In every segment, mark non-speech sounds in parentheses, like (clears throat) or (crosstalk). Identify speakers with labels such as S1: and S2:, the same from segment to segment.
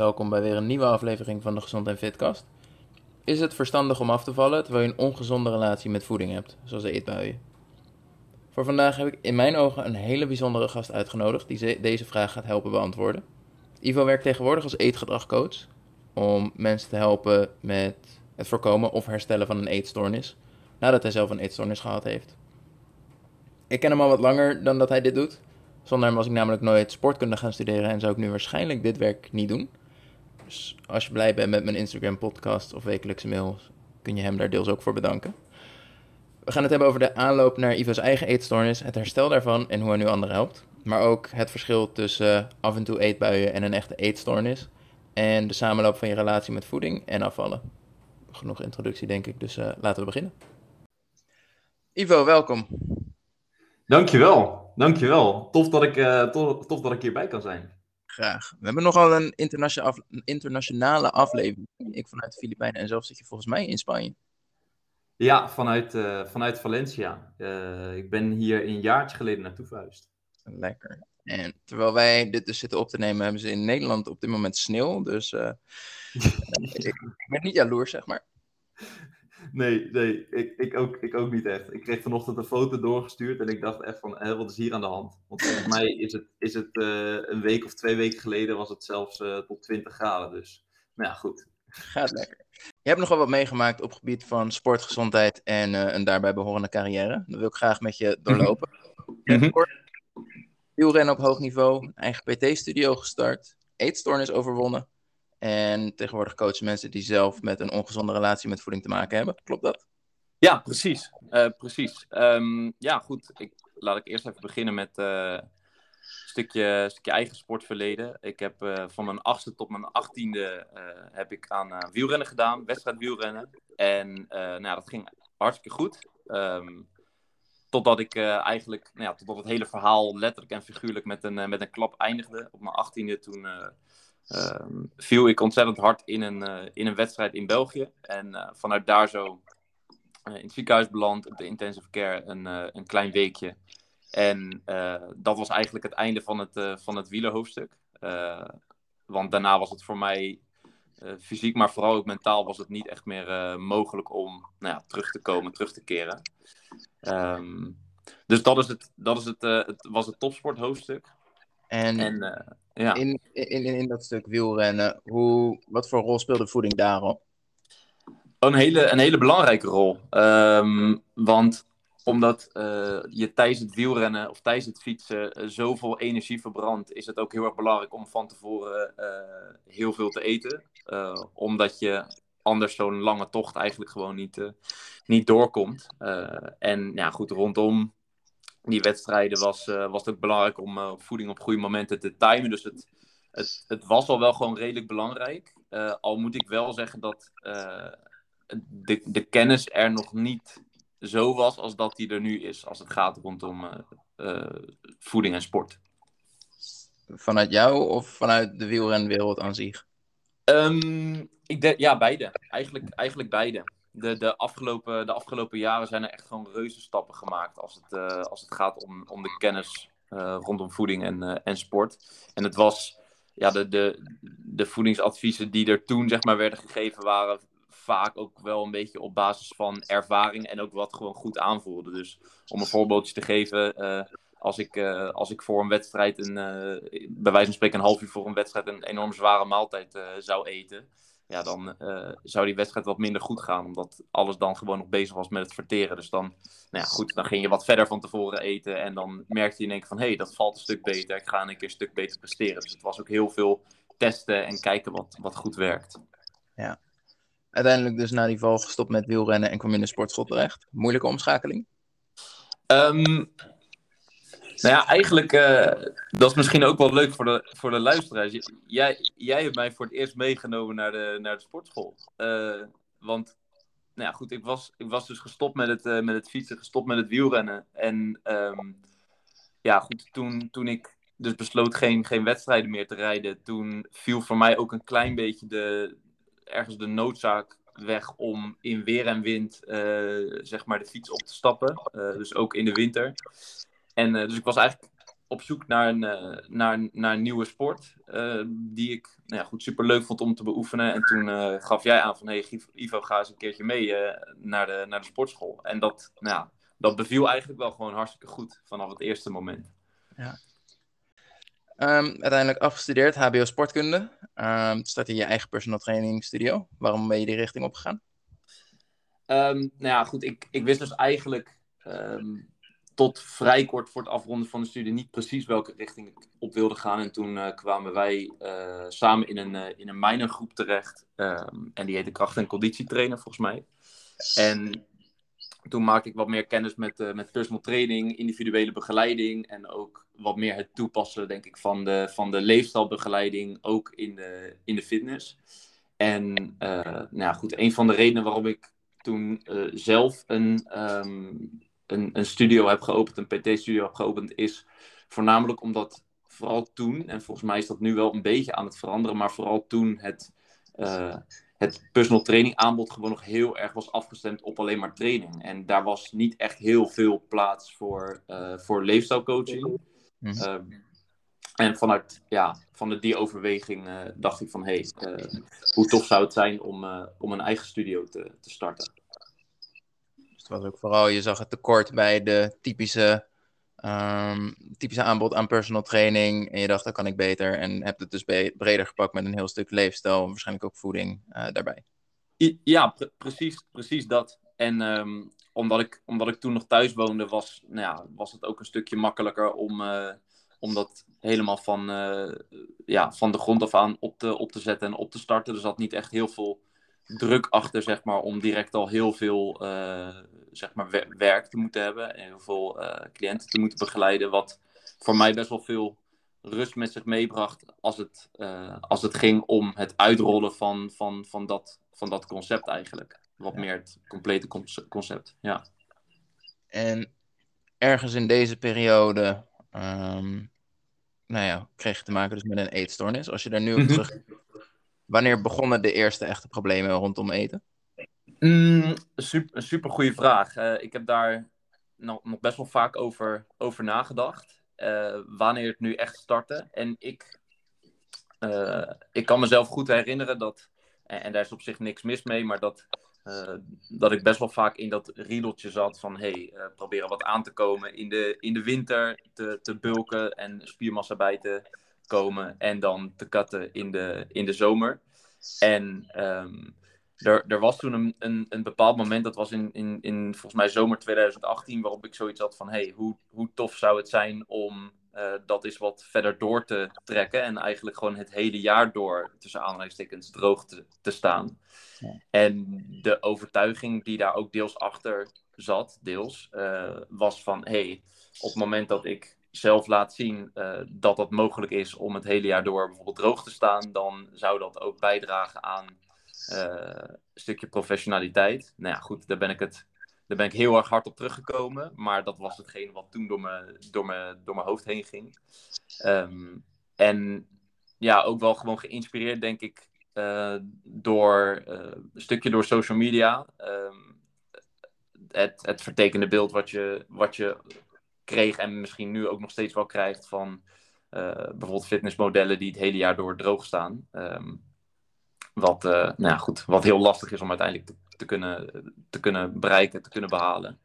S1: Welkom bij weer een nieuwe aflevering van de Gezond en Fitcast. Is het verstandig om af te vallen terwijl je een ongezonde relatie met voeding hebt, zoals eetbuien? Voor vandaag heb ik in mijn ogen een hele bijzondere gast uitgenodigd die deze vraag gaat helpen beantwoorden. Ivo werkt tegenwoordig als eetgedragcoach om mensen te helpen met het voorkomen of herstellen van een eetstoornis nadat hij zelf een eetstoornis gehad heeft. Ik ken hem al wat langer dan dat hij dit doet. Zonder hem was ik namelijk nooit sportkunde gaan studeren en zou ik nu waarschijnlijk dit werk niet doen. Dus als je blij bent met mijn Instagram podcast of wekelijkse mails, kun je hem daar deels ook voor bedanken. We gaan het hebben over de aanloop naar Ivo's eigen eetstoornis, het herstel daarvan en hoe hij nu anderen helpt. Maar ook het verschil tussen af en toe eetbuien en een echte eetstoornis. En de samenloop van je relatie met voeding en afvallen. Genoeg introductie, denk ik, dus uh, laten we beginnen. Ivo, welkom.
S2: Dankjewel, dankjewel. Tof dat ik, tof, tof dat ik hierbij kan zijn.
S1: Graag. We hebben nogal een, internationale aflevering. Ik vanuit de Filipijnen en zelf zit je volgens mij in Spanje.
S2: Ja, vanuit, uh, vanuit Valencia. Uh, ik ben hier een jaartje geleden naartoe verhuisd.
S1: Lekker. En terwijl wij dit dus zitten op te nemen, hebben ze in Nederland op dit moment sneeuw. Dus uh, (laughs) ik, ik, ben niet jaloers, zeg maar.
S2: Nee, nee, ik, ik, ook, ik ook niet echt. Ik kreeg vanochtend een foto doorgestuurd en ik dacht echt van, wat is hier aan de hand? Want volgens mij is het, is het uh, een week of twee weken geleden was het zelfs uh, tot 20 graden. Dus, nou ja, goed.
S1: Gaat lekker. Je hebt nogal wat meegemaakt op het gebied van sportgezondheid en uh, een daarbij behorende carrière. Dat wil ik graag met je doorlopen. Mm -hmm. Wielrennen op hoog niveau, eigen PT-studio gestart, eetstoornis overwonnen en tegenwoordig coachen mensen die zelf met een ongezonde relatie met voeding te maken hebben. Klopt dat?
S3: Ja, precies. Uh, precies. Um, ja, goed. Ik, laat ik eerst even beginnen met een stukje, stukje eigen sportverleden. Ik heb uh, van mijn achtste tot mijn achttiende heb ik aan wielrennen gedaan, wedstrijd wielrennen. En nou, dat ging hartstikke goed. Um, totdat ik eigenlijk, nou ja, totdat het hele verhaal letterlijk en figuurlijk met een, met een klap eindigde. Op mijn achttiende toen uh, viel ik ontzettend hard in een, uh, in een wedstrijd in België. En uh, vanuit daar zo in het ziekenhuis beland, op de intensive care, een, een klein weekje. En dat was eigenlijk het einde van het, van het wielerhoofdstuk. want daarna was het voor mij fysiek, maar vooral ook mentaal, was het niet echt meer mogelijk om nou ja, terug te komen, terug te keren. Um, dus dat, is het, dat is het, het, was het topsporthoofdstuk.
S1: En, en uh, ja. in, in, in dat stuk wielrennen, hoe, wat voor rol speelde voeding daarop?
S3: Een hele, een hele belangrijke rol. Um, want omdat uh, je tijdens het wielrennen of tijdens het fietsen uh, zoveel energie verbrandt, is het ook heel erg belangrijk om van tevoren heel veel te eten. omdat je anders zo'n lange tocht eigenlijk gewoon niet, niet doorkomt. en ja, goed, rondom die wedstrijden was, uh, was het ook belangrijk om uh, voeding op goede momenten te timen. Dus het, het, het was al wel gewoon redelijk belangrijk. Uh, al moet ik wel zeggen dat de, de kennis er nog niet zo was als dat die er nu is. Als het gaat rondom voeding en sport.
S1: Vanuit jou of vanuit de wielrenwereld aan zich?
S3: Um, ik denk, ja, beide. Eigenlijk, eigenlijk beide de, de, afgelopen, de afgelopen jaren zijn er echt gewoon reuze stappen gemaakt als het, uh, als het gaat om, om de kennis uh, rondom voeding en, uh, en sport. En het was, ja, de, de, de voedingsadviezen die er toen zeg maar werden gegeven waren vaak ook wel een beetje op basis van ervaring en ook wat gewoon goed aanvoelde. Dus om een voorbeeldje te geven, als ik, als ik voor een wedstrijd, een, bij wijze van spreken een half uur voor een wedstrijd, een enorm zware maaltijd zou eten, ja, dan uh, zou die wedstrijd wat minder goed gaan. Omdat alles dan gewoon nog bezig was met het verteren. Dus dan, nou ja, goed, dan ging je wat verder van tevoren eten. En dan merkte je in één keer van, hé, hey, dat valt een stuk beter. Ik ga een keer een stuk beter presteren. Dus het was ook heel veel testen en kijken wat, wat goed werkt.
S1: Ja. Uiteindelijk dus na die val gestopt met wielrennen en kwam in de sportschool terecht. Moeilijke omschakeling?
S3: Um, nou ja, eigenlijk, uh, dat is misschien ook wel leuk voor de, voor de luisteraars. Jij, jij hebt mij voor het eerst meegenomen naar de, naar de sportschool. Uh, want, nou ja, goed, ik was, ik was dus gestopt met het, uh, met het fietsen, gestopt met het wielrennen. En um, ja, goed, toen, toen ik dus besloot geen, geen wedstrijden meer te rijden, toen viel voor mij ook een klein beetje de, ergens de noodzaak weg om in weer en wind, zeg maar, de fiets op te stappen. dus ook in de winter. En uh, dus ik was eigenlijk op zoek naar een, uh, naar, naar een nieuwe sport. Uh, die ik nou ja, goed, super leuk vond om te beoefenen. En toen uh, gaf jij aan van hey, Ivo, ga eens een keertje mee naar, de, naar de sportschool. En dat, nou ja, dat beviel eigenlijk wel gewoon hartstikke goed vanaf het eerste moment.
S1: Ja. Um, uiteindelijk afgestudeerd, HBO Sportkunde. Um, start je eigen personal training studio. Waarom ben je die richting opgegaan?
S3: Um, nou ja, goed. Ik, ik wist dus eigenlijk tot vrij kort voor het afronden van de studie niet precies welke richting ik op wilde gaan. En toen uh, kwamen wij uh, samen in een, uh, in een minorgroep terecht. Um, en die heette kracht- en conditietrainer volgens mij. En toen maakte ik wat meer kennis met, met personal training, individuele begeleiding. En ook wat meer het toepassen, denk ik, van de, van de leefstijlbegeleiding ook in de, in de fitness. En nou ja, goed, een van de redenen waarom ik toen zelf een... Um, een, een studio heb geopend, een PT-studio heb geopend, is voornamelijk omdat vooral toen, en volgens mij is dat nu wel een beetje aan het veranderen, maar vooral toen het, uh, het personal training aanbod gewoon nog heel erg was afgestemd op alleen maar training. En daar was niet echt heel veel plaats voor, uh, voor leefstijlcoaching. Mm -hmm. en vanuit ja, van die overweging uh, dacht ik van hé, hey, hoe tof zou het zijn om, om een eigen studio te, te starten
S1: was ook vooral, je zag het tekort bij de typische, um, typische aanbod aan personal training. En je dacht, dat kan ik beter. En heb het dus breder gepakt met een heel stuk leefstijl. Waarschijnlijk ook voeding uh, daarbij.
S3: Ja, pre precies, precies dat. En um, omdat, ik, omdat ik toen nog thuis woonde, was, nou ja, was het ook een stukje makkelijker om, uh, om dat helemaal van, uh, ja, van de grond af aan op te, op te zetten en op te starten. Er zat niet echt heel veel druk achter, zeg maar, om direct al heel veel zeg maar, werk te moeten hebben en heel veel uh, cliënten te moeten begeleiden. Wat voor mij best wel veel rust met zich meebracht als het, uh, als het ging om het uitrollen van, van, van, dat, van dat concept eigenlijk. Wat meer het complete concept, ja.
S1: En ergens in deze periode, um, nou ja, kreeg je te maken dus met een eetstoornis. Als je daar nu op mhm. terug Wanneer begonnen de eerste echte problemen rondom eten?
S3: Mm, een super goede vraag. Uh, ik heb daar nog, best wel vaak over, over nagedacht. Uh, wanneer het nu echt startte. En ik, uh, ik kan mezelf goed herinneren dat, en, daar is op zich niks mis mee, maar dat, dat ik best wel vaak in dat riedeltje zat van hey, proberen wat aan te komen in de, in de winter, te, te bulken en spiermassa bij te komen en dan te katten in de, in de zomer. En um, er, er was toen een, een, een bepaald moment, dat was in, in, in volgens mij zomer 2018, waarop ik zoiets had van hey, hoe, hoe tof zou het zijn om uh, dat eens wat verder door te trekken en eigenlijk gewoon het hele jaar door tussen aanhalingstekens droog te, te staan. Ja. En de overtuiging die daar ook deels achter zat, deels, uh, was van hey, op het moment dat ik zelf laat zien uh, dat dat mogelijk is om het hele jaar door bijvoorbeeld droog te staan, dan zou dat ook bijdragen aan een stukje professionaliteit. Nou ja, goed, daar ben ik het. Daar ben ik heel erg hard op teruggekomen. Maar dat was hetgeen wat toen door mijn, door mijn, door mijn hoofd heen ging. Um, en ja, ook wel gewoon geïnspireerd, denk ik, uh, door een stukje door social media. Um, het, het vertekende beeld wat je, wat je kreeg en misschien nu ook nog steeds wel krijgt van bijvoorbeeld fitnessmodellen die het hele jaar door droog staan. Um, wat, uh, nou ja, goed, wat heel lastig is om uiteindelijk te, te, kunnen, te kunnen bereiken, te kunnen behalen.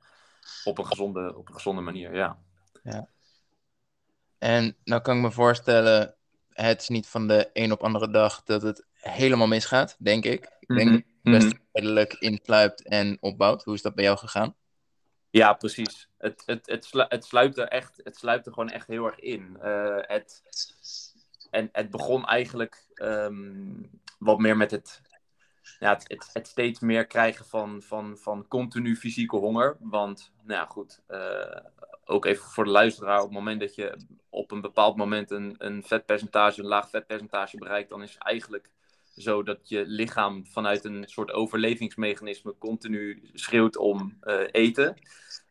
S3: Op een gezonde, op een gezonde manier, ja.
S1: ja. En nou kan ik me voorstellen, het is niet van de een op andere dag dat het helemaal misgaat, denk ik. Ik denk mm -hmm. best mhm. redelijk insluipt en opbouwt. Hoe is dat bij jou gegaan?
S3: Ja, precies. Het, het, het, slu het, sluipt er echt, het sluipt er gewoon echt heel erg in. Uh, het, en het begon eigenlijk um, wat meer met het, ja, het, het, het, steeds meer krijgen van, van, van continu fysieke honger. Want, nou ja, goed, uh, ook even voor de luisteraar, op het moment dat je op een bepaald moment een, een vetpercentage, een laag vetpercentage bereikt, dan is eigenlijk zo dat je lichaam vanuit een soort overlevingsmechanisme continu schreeuwt om uh, eten.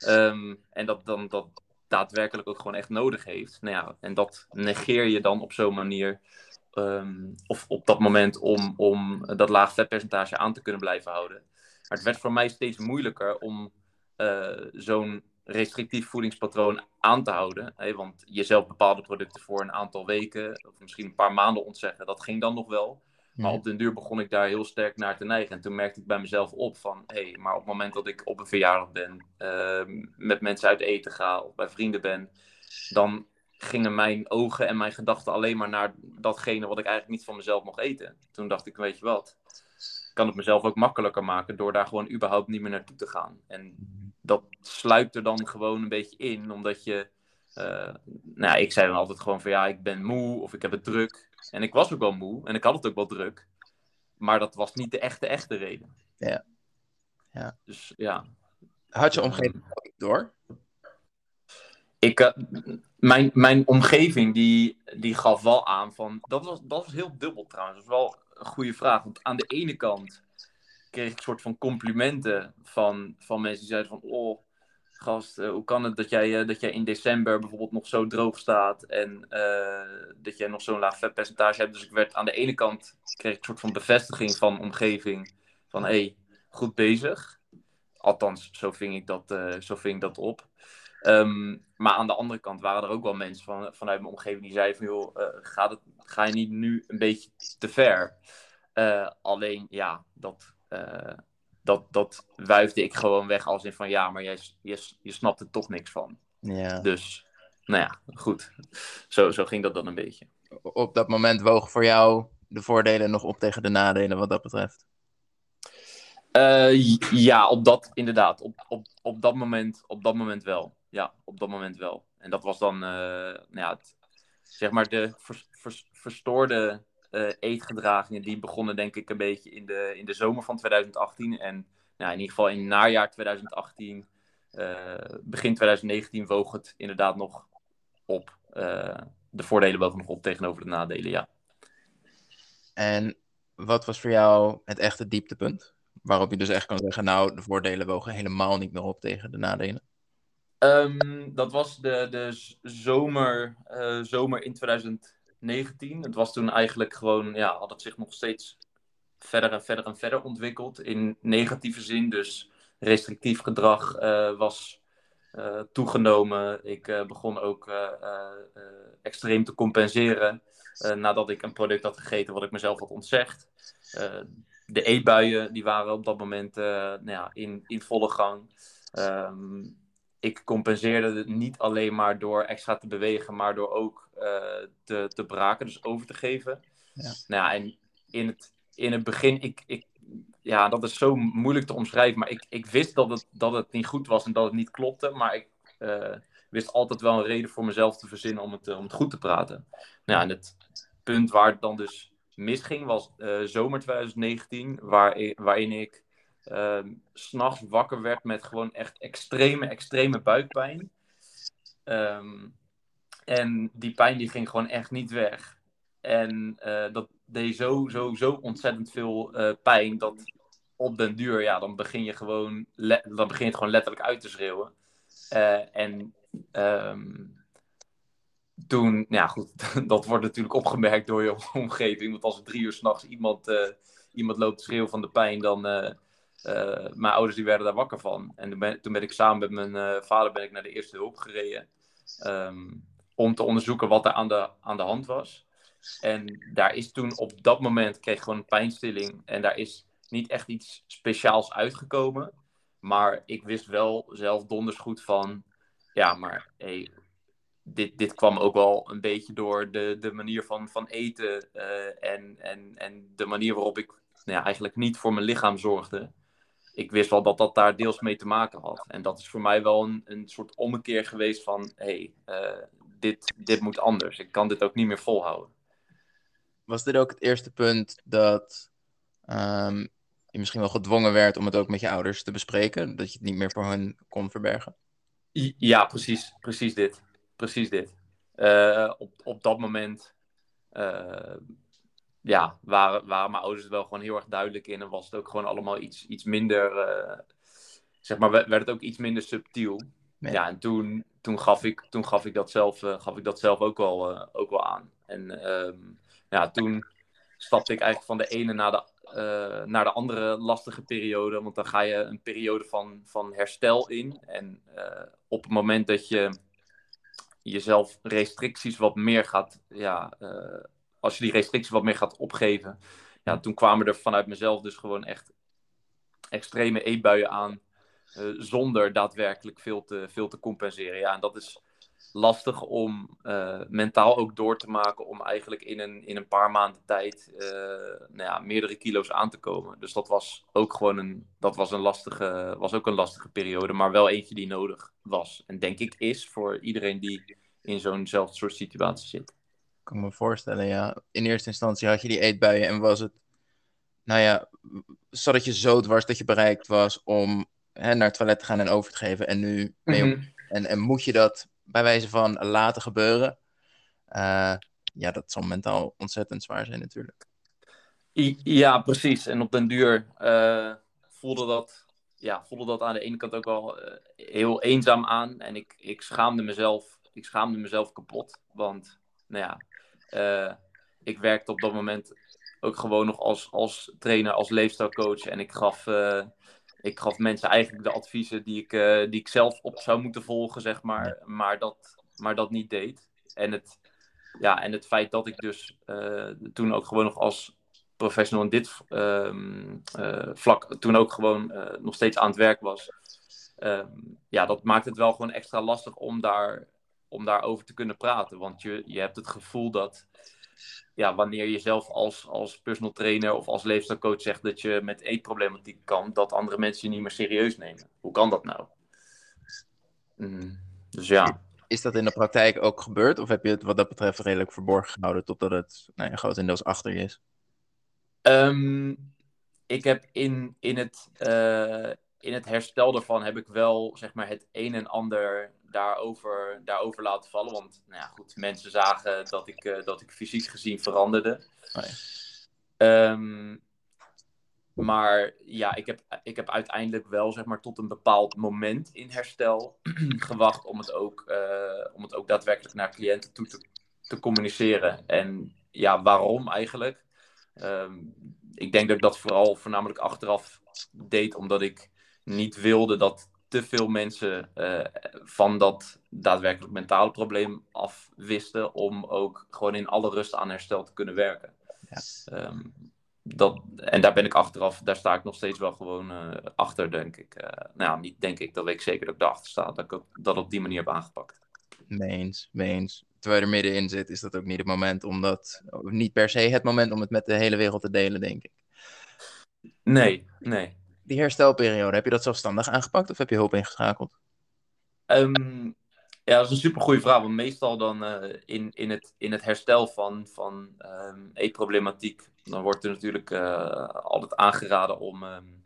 S3: Um, en dat dan dat daadwerkelijk ook gewoon echt nodig heeft. Nou ja, en dat negeer je dan op zo'n manier. Um, of op dat moment om, om dat laag vetpercentage aan te kunnen blijven houden. Maar het werd voor mij steeds moeilijker om uh, zo'n restrictief voedingspatroon aan te houden. Hè? Want jezelf bepaalde producten voor een aantal weken of misschien een paar maanden ontzeggen, dat ging dan nog wel. Maar op den duur begon ik daar heel sterk naar te neigen. En toen merkte ik bij mezelf op van, hé, hey, maar op het moment dat ik op een verjaardag ben, uh, met mensen uit eten ga of bij vrienden ben, dan gingen mijn ogen en mijn gedachten alleen maar naar datgene wat ik eigenlijk niet van mezelf mocht eten. Toen dacht ik, weet je wat, kan het mezelf ook makkelijker maken door daar gewoon überhaupt niet meer naartoe te gaan. En dat sluipt er dan gewoon een beetje in, omdat je, uh, nou, ik zei dan altijd gewoon van ja, ik ben moe of ik heb het druk. En ik was ook wel moe en ik had het ook wel druk. Maar dat was niet de echte, echte reden.
S1: Ja. ja.
S3: Dus ja.
S1: Had je omgeving door?
S3: Ik, uh, mijn, mijn omgeving die, die gaf wel aan van. Dat was, dat was heel dubbel trouwens. Dat was wel een goede vraag. Want aan de ene kant kreeg ik een soort van complimenten van, van mensen die zeiden van. Oh, gast, uh, hoe kan het dat jij, uh, dat jij in december bijvoorbeeld nog zo droog staat en dat jij nog zo'n laag vetpercentage hebt. Dus ik werd aan de ene kant kreeg ik een soort van bevestiging van omgeving van hey, goed bezig. Althans, zo ving ik dat, zo ving ik dat op. Um, maar aan de andere kant waren er ook wel mensen van, vanuit mijn omgeving die zeiden van joh, gaat het, ga je niet nu een beetje te ver? alleen ja, dat dat, dat wuifde ik gewoon weg als in van ja, maar jij, je, je snapt er toch niks van.
S1: Ja.
S3: Dus, nou ja, goed. Zo, zo ging dat dan een beetje.
S1: Op dat moment wogen voor jou de voordelen nog op tegen de nadelen wat dat betreft?
S3: Uh, ja, op dat inderdaad. Op, op, op, dat moment, op dat moment wel. Ja, op dat moment wel. En dat was dan, uh, nou ja, zeg maar de vers, vers, verstoorde uh, eetgedragingen die begonnen denk ik een beetje in de, in de zomer van 2018. En nou, in ieder geval in najaar 2018, uh, begin 2019 woog het inderdaad nog op. De voordelen wogen nog op tegenover de nadelen, ja.
S1: En wat was voor jou het echte dieptepunt? Waarop je dus echt kan zeggen, nou, de voordelen wogen helemaal niet meer op tegen de nadelen?
S3: Um, dat was de, de zomer, uh, zomer in 2000. 19. Het was toen eigenlijk gewoon, ja, had het zich nog steeds verder en verder en verder ontwikkeld in negatieve zin. Dus restrictief gedrag uh, was uh, toegenomen. Ik begon ook extreem te compenseren nadat ik een product had gegeten wat ik mezelf had ontzegd. de eetbuien die waren op dat moment nou ja, in, in volle gang. Um, ik compenseerde het niet alleen maar door extra te bewegen, maar door ook uh, te, te braken, dus over te geven. Ja. Nou ja, en in het, in het begin, ik, ik, ja, dat is zo moeilijk te omschrijven, maar ik, ik wist dat het, dat het niet goed was en dat het niet klopte, maar ik uh, wist altijd wel een reden voor mezelf te verzinnen om het, om het goed te praten. Nou ja, en het punt waar het dan dus misging was uh, zomer 2019, waar, waarin ik uh, s'nachts wakker werd met gewoon echt extreme, extreme buikpijn. Um, en die pijn die ging gewoon echt niet weg. En uh, dat deed zo, zo, zo ontzettend veel uh, pijn dat op den duur, ja, dan begin je gewoon, dan begin je het gewoon letterlijk uit te schreeuwen. Uh, en um, toen, ja goed, (laughs) dat wordt natuurlijk opgemerkt door je (laughs) omgeving. Want als er drie uur s'nachts iemand, iemand loopt te schreeuwen van de pijn, dan, mijn ouders die werden daar wakker van. En toen ben, ik samen met mijn uh, vader ben ik naar de eerste hulp gereden. Um, om te onderzoeken wat er aan de, aan de hand was. En daar is toen op dat moment kreeg ik gewoon een pijnstilling. En daar is niet echt iets speciaals uitgekomen. Maar ik wist wel zelf donders goed van. Ja, maar dit, dit kwam ook wel een beetje door de, de manier van, van eten. Uh, en, en, en de manier waarop ik nou ja, eigenlijk niet voor mijn lichaam zorgde ik wist wel dat dat daar deels mee te maken had. En dat is voor mij wel een, een soort ommekeer geweest van... hé, hey, uh, dit, dit moet anders. Ik kan dit ook niet meer volhouden.
S1: Was dit ook het eerste punt dat um, je misschien wel gedwongen werd... om het ook met je ouders te bespreken? Dat je het niet meer voor hen kon verbergen?
S3: Ja, precies. Precies dit. Precies dit. Uh, op, op dat moment... Uh, ja, waren, waren mijn ouders wel gewoon heel erg duidelijk in. En was het ook gewoon allemaal iets, iets minder, uh, zeg maar, werd het ook iets minder subtiel. Nee. Ja, en toen, toen, gaf ik, toen gaf ik dat zelf, uh, gaf ik dat zelf ook wel, uh, ook wel aan. En um, ja, toen stapte ik eigenlijk van de ene naar de, eh, naar de andere lastige periode. Want dan ga je een periode van, van herstel in. En eh, op het moment dat je jezelf restricties wat meer gaat. Ja, eh, als je die restricties wat meer gaat opgeven. Ja, toen kwamen er vanuit mezelf dus gewoon echt extreme eetbuien aan. zonder daadwerkelijk veel te, veel te compenseren. Ja, en dat is lastig om uh, mentaal ook door te maken om eigenlijk in een, in een paar maanden tijd uh, nou ja, meerdere kilo's aan te komen. Dus dat was ook gewoon een, dat was een lastige, was ook een lastige periode, maar wel eentje die nodig was. En denk ik is voor iedereen die in zo'nzelfde soort situatie zit.
S1: Kan me voorstellen, ja. In eerste instantie had je die eetbuien en was het, nou ja, zodat je zo dwars dat je bereikt was om hè, naar het toilet te gaan en over te geven. En nu, mm -hmm. en, en moet je dat bij wijze van laten gebeuren. Uh, ja, dat zal mentaal ontzettend zwaar zijn natuurlijk.
S3: Ja, precies. En op den duur uh, voelde, dat, ja, voelde dat aan de ene kant ook wel uh, heel eenzaam aan. En ik, ik, schaamde mezelf, ik schaamde mezelf kapot. Want, nou ja, ik werkte op dat moment ook gewoon nog als, als trainer, als leefstijlcoach. En ik gaf ik gaf mensen eigenlijk de adviezen die ik, uh, die ik zelf op zou moeten volgen, zeg maar, maar dat, maar dat niet deed. En het, ja, en het feit dat ik dus toen ook gewoon nog als professional in dit uh, vlak, toen ook gewoon nog steeds aan het werk was, um, ja, dat maakt het wel gewoon extra lastig om, daar, om daarover te kunnen praten. Want je, je hebt het gevoel dat ja, wanneer je zelf als, als personal trainer of als leefstijlcoach zegt dat je met eetproblematiek kan, dat andere mensen je niet meer serieus nemen. Hoe kan dat nou? Mm, dus ja.
S1: Is dat in de praktijk ook gebeurd? Of heb je het wat dat betreft redelijk verborgen gehouden totdat het nou ja, grotendeels achter je is?
S3: Um, ik heb in, in, het, uh, in het herstel daarvan heb ik wel zeg maar, het een en ander daarover, daarover laten vallen. Want nou ja, goed, mensen zagen dat ik, uh, dat ik fysiek gezien veranderde. Oh um, maar ja, ik heb, ik heb uiteindelijk wel zeg maar, tot een bepaald moment in herstel (clears throat) gewacht om het ook, uh, om het ook daadwerkelijk naar cliënten toe te, te communiceren. En ja, waarom eigenlijk? Um, ik denk dat ik dat vooral voornamelijk achteraf deed, omdat ik niet wilde dat te veel mensen uh, van dat daadwerkelijk mentale probleem afwisten om ook gewoon in alle rust aan herstel te kunnen werken. Ja. Um, dat, en daar ben ik achteraf, daar sta ik nog steeds wel gewoon uh, achter, denk ik. Uh, nou ja, niet denk ik, dat weet ik zeker dat ik daarachter sta, dat ik ook, dat op die manier heb aangepakt.
S1: Meens, meens. Terwijl je er middenin zit, is dat ook niet het moment om dat, niet per se het moment om het met de hele wereld te delen, denk ik.
S3: Nee, nee
S1: die herstelperiode, heb je dat zelfstandig aangepakt of heb je hulp ingeschakeld?
S3: Um, ja, dat is een super goede vraag. Want meestal dan uh, in, in, het, in het herstel van, van um, eetproblematiek, dan wordt er natuurlijk uh, altijd aangeraden om, um,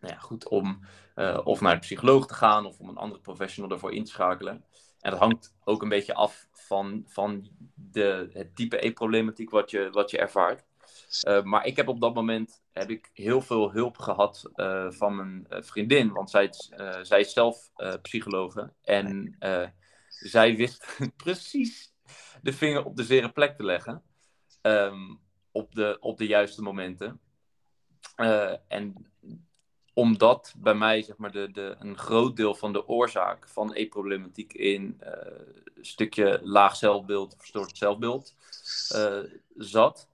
S3: nou ja, goed, om uh, of naar de psycholoog te gaan of om een andere professional ervoor in te schakelen. En dat hangt ook een beetje af van, van de, het type eetproblematiek wat je, wat je ervaart. Uh, maar ik heb op dat moment heb ik heel veel hulp gehad uh, van mijn uh, vriendin. Want zij, zij is zelf psychologe. En zij wist (laughs) precies de vinger op de zere plek te leggen. Um, op, de, op de juiste momenten. en omdat bij mij zeg maar, de, de, een groot deel van de oorzaak van e-problematiek in een stukje laag zelfbeeld, verstoord zelfbeeld zat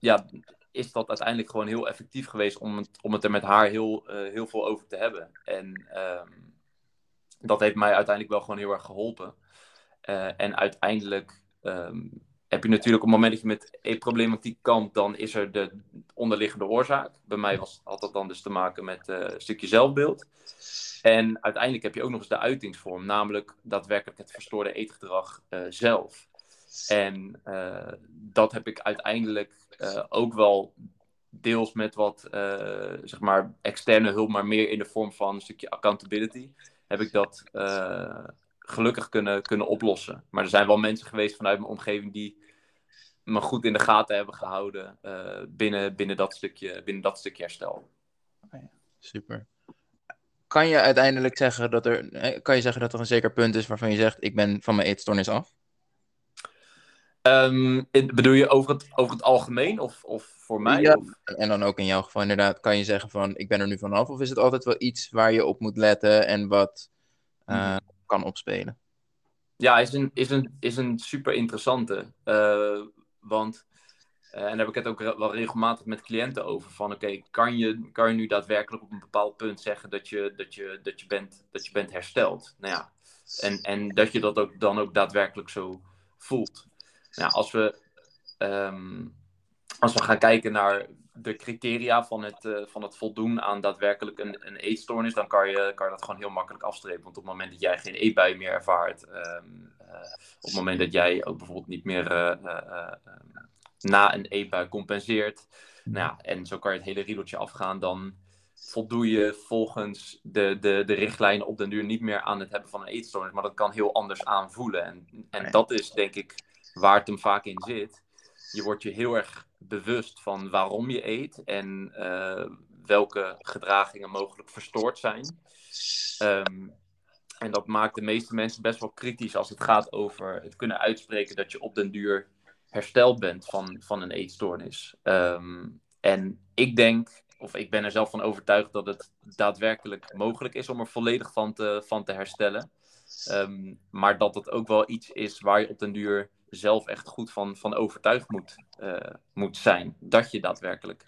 S3: ja, is dat uiteindelijk gewoon heel effectief geweest om het, om het er met haar heel, uh, heel veel over te hebben. En um, dat heeft mij uiteindelijk wel gewoon heel erg geholpen. Uh, en uiteindelijk um, heb je natuurlijk op het moment dat je met e-problematiek kampt, dan is er de onderliggende oorzaak. Bij mij was, had dat dan dus te maken met uh, een stukje zelfbeeld. En uiteindelijk heb je ook nog eens de uitingsvorm, namelijk daadwerkelijk het verstoorde eetgedrag zelf. En dat heb ik uiteindelijk uh, ook wel deels met wat uh, zeg maar externe hulp, maar meer in de vorm van een stukje accountability, heb ik dat uh, gelukkig kunnen, kunnen oplossen. Maar er zijn wel mensen geweest vanuit mijn omgeving die me goed in de gaten hebben gehouden binnen, binnen, dat stukje, binnen dat stukje herstel.
S1: Oh super. Kan je uiteindelijk zeggen dat er, kan je zeggen dat er een zeker punt is waarvan je zegt: Ik ben van mijn eetstoornis af?
S3: Um, bedoel je over het, over het algemeen of, of voor mij?
S1: Ja,
S3: of?
S1: en dan ook in jouw geval inderdaad, kan je zeggen van ik ben er nu vanaf? Of is het altijd wel iets waar je op moet letten en wat uh, kan opspelen?
S3: Ja, is een, is een, is een super interessante. Uh, want, uh, en daar heb ik het ook wel regelmatig met cliënten over. Van oké, okay, kan, je, kan je nu daadwerkelijk op een bepaald punt zeggen dat je, dat je, dat je, bent, dat je bent hersteld? Nou ja, en, en dat je dat ook, dan ook daadwerkelijk zo voelt. Nou, als we, um, als we gaan kijken naar de criteria van het, uh, van het voldoen aan daadwerkelijk een, een eetstoornis, dan kan je, kan je dat gewoon heel makkelijk afstrepen. Want op het moment dat jij geen eetbui meer ervaart, um, uh, op het moment dat jij ook bijvoorbeeld niet meer uh, na een eetbui compenseert, nou ja, en zo kan je het hele riedeltje afgaan, dan voldoe je volgens de, de, de richtlijnen op den duur niet meer aan het hebben van een eetstoornis, maar dat kan heel anders aanvoelen. En, en dat is denk ik waar het hem vaak in zit. Je wordt je heel erg bewust van waarom je eet en uh, welke gedragingen mogelijk verstoord zijn. Um, en dat maakt de meeste mensen best wel kritisch als het gaat over het kunnen uitspreken dat je op den duur hersteld bent van, van een eetstoornis. Um, en ik denk, of ik ben er zelf van overtuigd dat het daadwerkelijk mogelijk is om er volledig van te, van te herstellen. Um, maar dat het ook wel iets is waar je op den duur zelf echt goed van, van overtuigd moet, uh, moet zijn. Dat je daadwerkelijk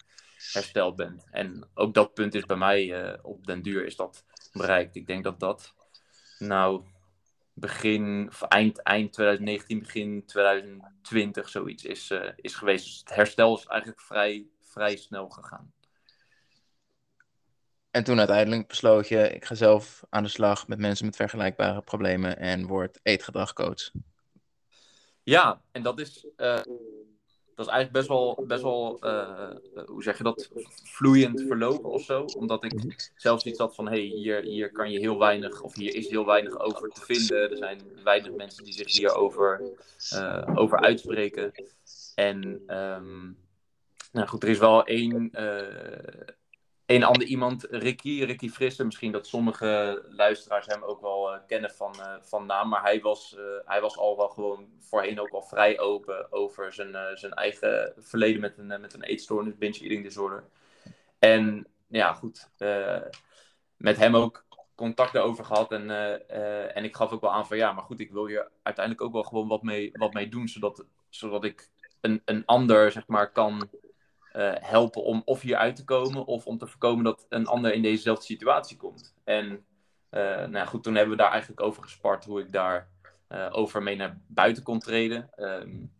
S3: hersteld bent. En ook dat punt is bij mij uh, op den duur is dat bereikt. Ik denk dat dat nou begin eind, eind 2019, begin 2020 zoiets is, uh, is geweest. Dus het herstel is eigenlijk vrij, vrij snel gegaan.
S1: En toen uiteindelijk besloot je, ik ga zelf aan de slag met mensen met vergelijkbare problemen en word eetgedragcoach.
S3: Ja, en dat is, uh, dat is eigenlijk best wel, best wel uh, hoe zeg je dat, vloeiend verlopen of zo. Omdat ik zelfs iets had van, hé, hey, hier, hier kan je heel weinig, of hier is heel weinig over te vinden. Er zijn weinig mensen die zich hierover uh, over uitspreken. En, um, nou goed, er is wel één een ander iemand, Ricky, Ricky Frisse. Misschien dat sommige luisteraars hem ook wel uh, kennen van, uh, van naam. Maar hij was, uh, hij was al wel gewoon voorheen ook al vrij open over zijn, zijn eigen verleden met een, met een eetstoornis, binge eating disorder. En ja, goed. met hem ook contact erover gehad. En, en ik gaf ook wel aan van ja, maar goed, ik wil hier uiteindelijk ook wel gewoon wat mee, wat mee doen. Zodat, zodat ik een, een ander, zeg maar, kan helpen om of hier uit te komen of om te voorkomen dat een ander in dezezelfde situatie komt. En uh, nou goed, toen hebben we daar eigenlijk over gespart hoe ik daar uh, over mee naar buiten kon treden. Um,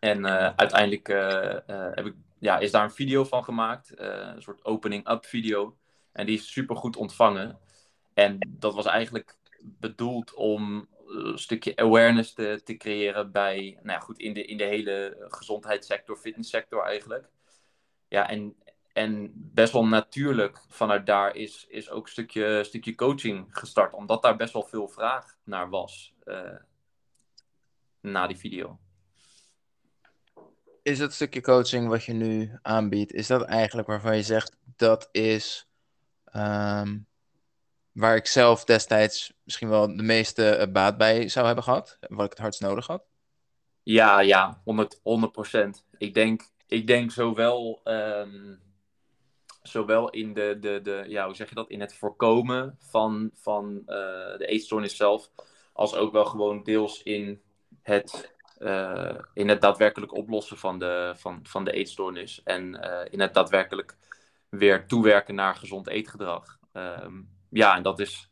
S3: en uiteindelijk heb ik, ja, is daar een video van gemaakt, een soort opening-up video. En die is super goed ontvangen. En dat was eigenlijk bedoeld om een stukje awareness te, te creëren bij, nou ja, goed, in de, in de hele gezondheidssector, fitnesssector eigenlijk ja, en, en best wel natuurlijk vanuit daar is, is ook een stukje, stukje coaching gestart. Omdat daar best wel veel vraag naar was uh, na die video.
S1: Is het stukje coaching wat je nu aanbiedt, is dat eigenlijk waarvan je zegt dat is um, waar ik zelf destijds misschien wel de meeste baat bij zou hebben gehad? Wat ik het hardst nodig had?
S3: Ja, ja, 100, 100%. Ik denk ik denk zowel, um, zowel in de, de, de, ja, hoe zeg je dat, in het voorkomen van, van uh, de eetstoornis zelf, als ook wel gewoon deels in het, uh, in het daadwerkelijk oplossen van de, van, van de eetstoornis en uh, in het daadwerkelijk weer toewerken naar gezond eetgedrag. Um, ja, en dat is,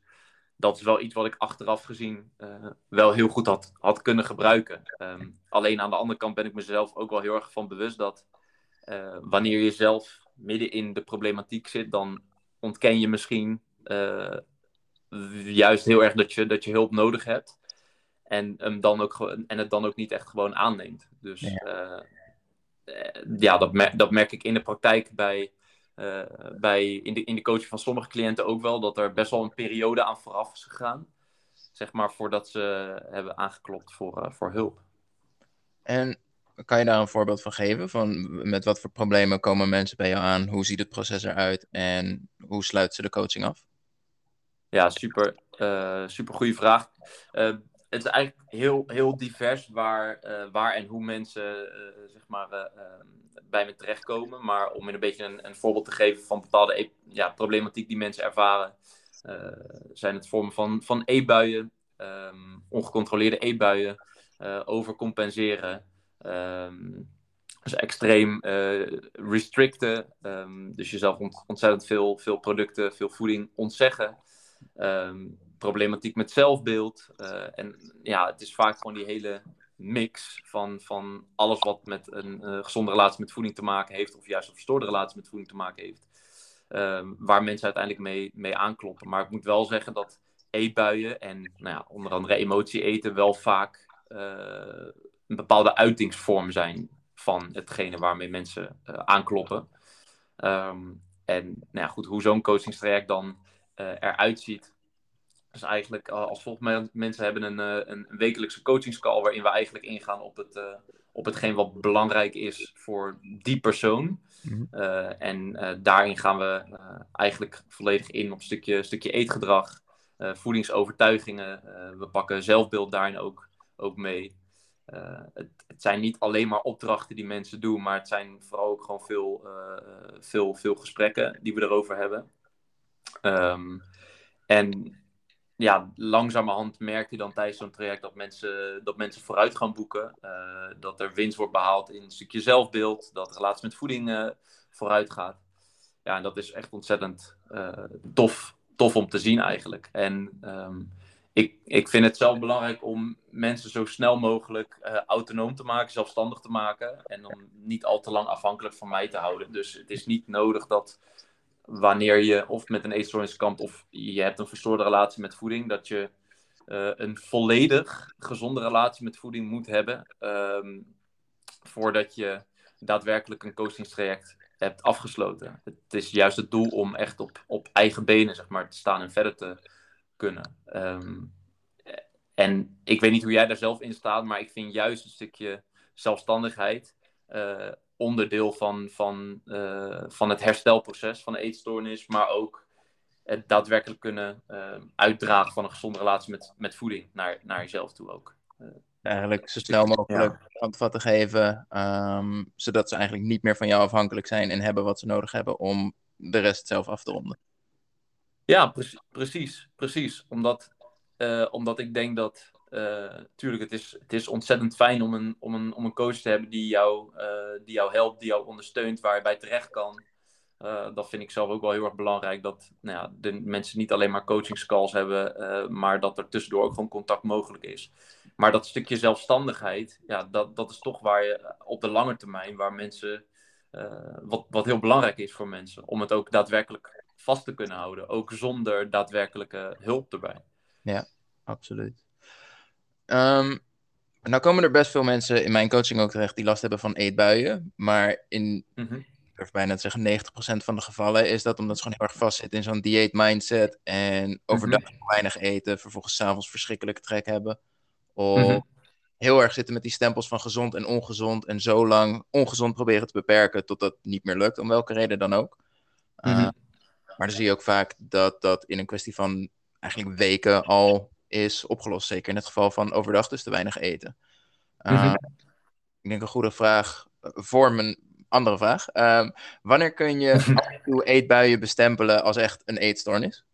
S3: dat is wel iets wat ik achteraf gezien uh, wel heel goed had, had kunnen gebruiken. Um, alleen aan de andere kant ben ik mezelf ook wel heel erg van bewust dat uh, wanneer je zelf midden in de problematiek zit, dan ontken je misschien uh, juist heel erg dat je, dat je hulp nodig hebt. En, dan ook, en het dan ook niet echt gewoon aanneemt. Dus ja, ja dat, mer dat merk ik in de praktijk bij uh, bij, in, de, in de coaching van sommige cliënten ook wel, dat er best wel een periode aan vooraf is gegaan. Zeg maar voordat ze hebben aangeklopt voor, uh, voor hulp.
S1: En kan je daar een voorbeeld van geven? Van met wat voor problemen komen mensen bij jou aan? Hoe ziet het proces eruit? En hoe sluiten ze de coaching af?
S3: Ja, super, uh, super goede vraag. Het is eigenlijk heel, heel divers waar, waar en hoe mensen zeg maar, ehm, bij me terechtkomen. Maar om een beetje een, een voorbeeld te geven van bepaalde ja, problematiek die mensen ervaren, zijn het vormen van, van e-buien, um, ongecontroleerde e-buien, overcompenseren. Um, dus extreem restricten. Dus jezelf ont ontzettend veel, veel producten, veel voeding ontzeggen. Um, problematiek met zelfbeeld. Uh, en ja, het is vaak gewoon die hele mix van, van alles wat met een uh, gezonde relatie met voeding te maken heeft. Of juist een verstoorde relatie met voeding te maken heeft. Um, waar mensen uiteindelijk mee, mee aankloppen. Maar ik moet wel zeggen dat eetbuien en nou ja, onder andere emotie eten wel vaak een bepaalde uitingsvorm zijn van hetgene waarmee mensen aankloppen. Um, en nou ja, goed, hoe zo'n coachingstraject dan eruit ziet. Dus eigenlijk uh, als volgt mensen hebben een, een, een, wekelijkse coachingscall waarin we eigenlijk ingaan op, het, op hetgeen wat belangrijk is voor die persoon. Mm -hmm. en daarin gaan we eigenlijk volledig in op een stukje, stukje eetgedrag, voedingsovertuigingen. we pakken zelfbeeld daarin ook, ook mee. Het, het, zijn niet alleen maar opdrachten die mensen doen, maar het zijn vooral ook gewoon veel, veel, veel gesprekken die we erover hebben. Um, en ja, langzamerhand merk je dan tijdens zo'n traject dat mensen, dat mensen vooruit gaan boeken. Uh, dat er winst wordt behaald in een stukje zelfbeeld, dat relatie met voeding vooruit gaat. Ja, en dat is echt ontzettend tof, tof om te zien eigenlijk. En um, ik, ik vind het zelf belangrijk om mensen zo snel mogelijk uh, autonoom te maken, zelfstandig te maken. En om niet al te lang afhankelijk van mij te houden. Dus het is niet nodig dat wanneer je of met een eetstoornis kampt of je hebt een verstoorde relatie met voeding, dat je uh, een volledig gezonde relatie met voeding moet hebben. Um, voordat je daadwerkelijk een coachingstraject hebt afgesloten. Het is juist het doel om echt op, op eigen benen zeg maar, te staan en verder te kunnen. Um, en ik weet niet hoe jij daar zelf in staat, maar ik vind juist een stukje zelfstandigheid uh, onderdeel van, van, uh, van het herstelproces van de eetstoornis, maar ook het daadwerkelijk kunnen uh, uitdragen van een gezonde relatie met, met voeding naar, naar jezelf toe ook.
S1: eigenlijk zo snel mogelijk ja. handvatten geven, um, zodat ze eigenlijk niet meer van jou afhankelijk zijn en hebben wat ze nodig hebben om de rest zelf af te ronden.
S3: Ja, pre precies, precies. Omdat, omdat ik denk dat, tuurlijk, het is, het is ontzettend fijn om een, om een, om een coach te hebben die jou, uh, die jou helpt, die jou ondersteunt, waar je bij terecht kan. dat vind ik zelf ook wel heel erg belangrijk, dat nou ja, de mensen niet alleen maar coachingscalls hebben, maar dat er tussendoor ook gewoon contact mogelijk is. Maar dat stukje zelfstandigheid, ja, dat, dat is toch waar je op de lange termijn, waar mensen, wat, wat heel belangrijk is voor mensen, om het ook daadwerkelijk vast te kunnen houden. Ook zonder daadwerkelijke hulp erbij.
S1: Ja, absoluut. Um, nou komen er best veel mensen in mijn coaching ook terecht die last hebben van eetbuien. Maar in, mm -hmm. ik durf bijna te zeggen, 90% van de gevallen is dat omdat ze gewoon heel erg vastzitten in zo'n dieet mindset. En overdag mm -hmm. weinig eten, vervolgens s'avonds verschrikkelijke trek hebben. Of mm -hmm. heel erg zitten met die stempels van gezond en ongezond. En zo lang ongezond proberen te beperken tot dat niet meer lukt, om welke reden dan ook. Uh, maar dan zie je ook vaak dat dat in een kwestie van eigenlijk weken al is opgelost. Zeker in het geval van overdag dus te weinig eten. Uh, mm-hmm. Ik denk een goede vraag voor mijn andere vraag. Uh, wanneer kun je (laughs) af en toe eetbuien bestempelen als echt een eetstoornis?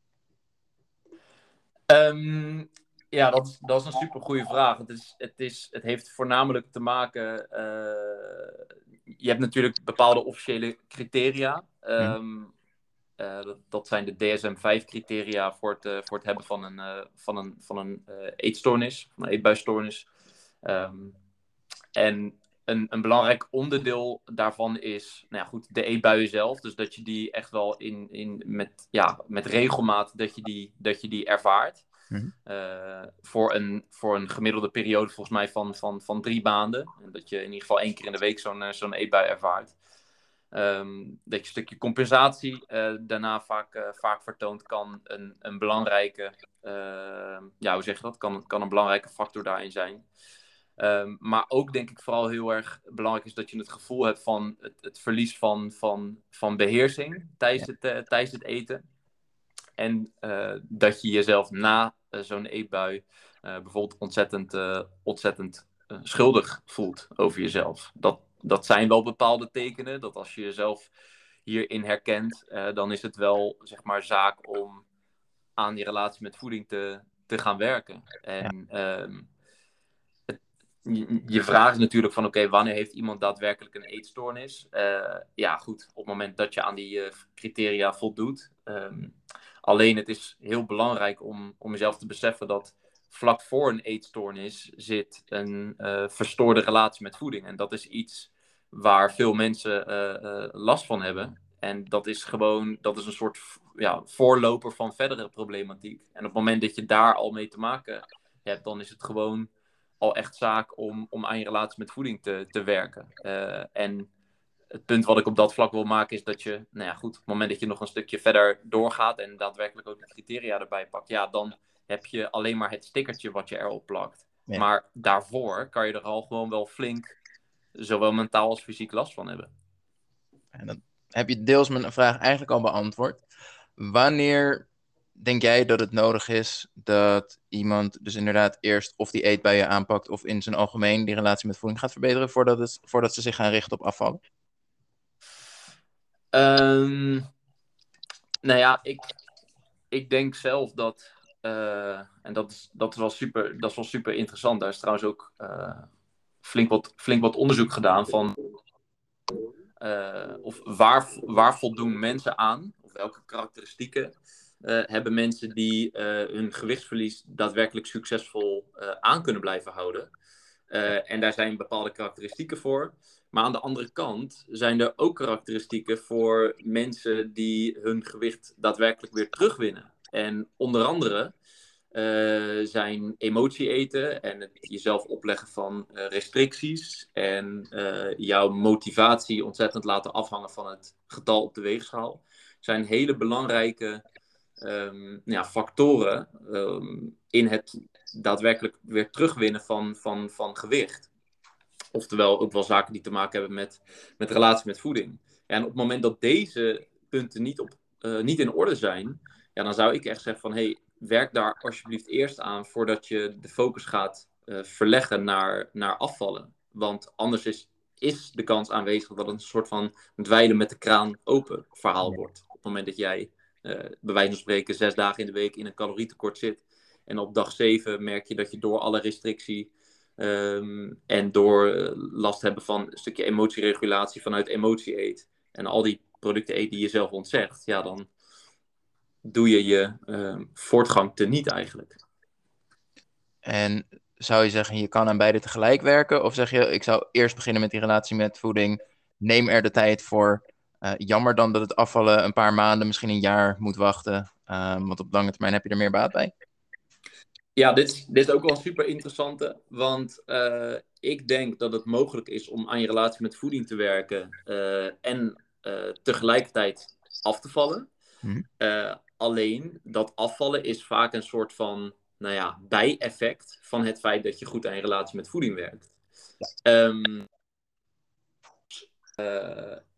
S3: Um, ja, dat is, dat is een super goede vraag. Het, is, het, is, het heeft voornamelijk te maken. Uh, je hebt natuurlijk bepaalde officiële criteria. Um, mm. Uh, dat, dat, zijn de DSM-5-criteria voor, het, uh, voor het hebben van een, uh, van een, van een eetstoornis, van een eetbuisstoornis. Um, en een, een belangrijk onderdeel daarvan is nou ja, goed, de eetbuien zelf. Dus dat je die echt wel in, in, met, ja, met regelmaat dat je die, dat je die ervaart. Mm -hmm. voor, een, voor een gemiddelde periode volgens mij van, van, van drie maanden. En dat je in ieder geval één keer in de week zo'n zo'n eetbui ervaart. Um, dat je een stukje compensatie uh, daarna vaak, uh, vaak vertoont, kan een, een belangrijke, uh, ja, hoe zeg je dat? Kan, kan een belangrijke factor daarin zijn. Um, maar ook denk ik vooral heel erg belangrijk is dat je het gevoel hebt van het, het verlies van, van, van beheersing tijdens, het, tijdens het eten. En dat je jezelf na zo'n eetbui bijvoorbeeld ontzettend, ontzettend schuldig voelt over jezelf. Dat, dat zijn wel bepaalde tekenen. Dat als je jezelf hierin herkent, dan is het wel zeg maar zaak om aan die relatie met voeding te, te gaan werken. En ehm, je, vraag is natuurlijk van oké, wanneer heeft iemand daadwerkelijk een eetstoornis? Uh, ja, goed, op het moment dat je aan die uh, criteria voldoet. Um, alleen het is heel belangrijk om, om jezelf te beseffen dat vlak voor een eetstoornis zit een uh, verstoorde relatie met voeding. En dat is iets waar veel mensen last van hebben. En dat is gewoon, dat is een soort ja, voorloper van verdere problematiek. En op het moment dat je daar al mee te maken hebt, dan is het gewoon al echt zaak om, om aan je relatie met voeding te, te werken. En het punt wat ik op dat vlak wil maken is dat je, nou ja, goed, op het moment dat je nog een stukje verder doorgaat en daadwerkelijk ook de criteria erbij pakt, ja, dan heb je alleen maar het stickertje wat je erop plakt. Maar daarvoor kan je er al gewoon wel flink, zowel mentaal als fysiek last van hebben.
S1: En dan heb je deels mijn vraag eigenlijk al beantwoord. Wanneer denk jij dat het nodig is dat iemand dus inderdaad eerst of die eetbuien aanpakt of in zijn algemeen die relatie met voeding gaat verbeteren voordat, het, voordat ze zich gaan richten op afvallen?
S3: Um, nou ja, ik, ik denk zelf dat, uh, en dat is, dat, is wel super, dat is super interessant, daar is trouwens ook uh, flink, wat, flink wat onderzoek gedaan van uh, of waar, waar voldoen mensen aan, of welke karakteristieken hebben mensen die hun gewichtsverlies daadwerkelijk succesvol aan kunnen blijven houden. en daar zijn bepaalde karakteristieken voor. Maar aan de andere kant zijn er ook karakteristieken voor mensen die hun gewicht daadwerkelijk weer terugwinnen. En onder andere zijn emotie eten en het jezelf opleggen van restricties en jouw motivatie ontzettend laten afhangen van het getal op de weegschaal zijn hele belangrijke um, ja, factoren um, in het daadwerkelijk weer terugwinnen van, van, van gewicht. Oftewel ook wel zaken die te maken hebben met, met relatie met voeding. En op het moment dat deze punten niet, op, niet in orde zijn, ja, dan zou ik echt zeggen van hey, werk daar alsjeblieft eerst aan voordat je de focus gaat uh, verleggen naar, naar afvallen. Want anders is, is de kans aanwezig dat het een soort van dweilen met de kraan open verhaal wordt. Op het moment dat jij uh, bij wijze van spreken zes dagen in de week in een calorietekort zit. En op dag zeven merk je dat je door alle restrictie um, en door uh, last hebben van een stukje emotieregulatie vanuit emotie eet. En al die producten eet die je zelf ontzegt. Ja, dan doe je je uh, voortgang teniet eigenlijk.
S1: En zou je zeggen, je kan aan beide tegelijk werken? Of zeg je, ik zou eerst beginnen met die relatie met voeding. Neem er de tijd voor uh, jammer dan dat het afvallen een paar maanden, misschien een jaar moet wachten. Um, want op lange termijn heb je er meer baat bij.
S3: Ja, dit, dit is ook wel een super interessante. Want uh, ik denk dat het mogelijk is om aan je relatie met voeding te werken. Uh, en tegelijkertijd af te vallen. Hmm. Alleen dat afvallen is vaak een soort van nou ja, bijeffect van het feit dat je goed aan je relatie met voeding werkt. Ja. Um,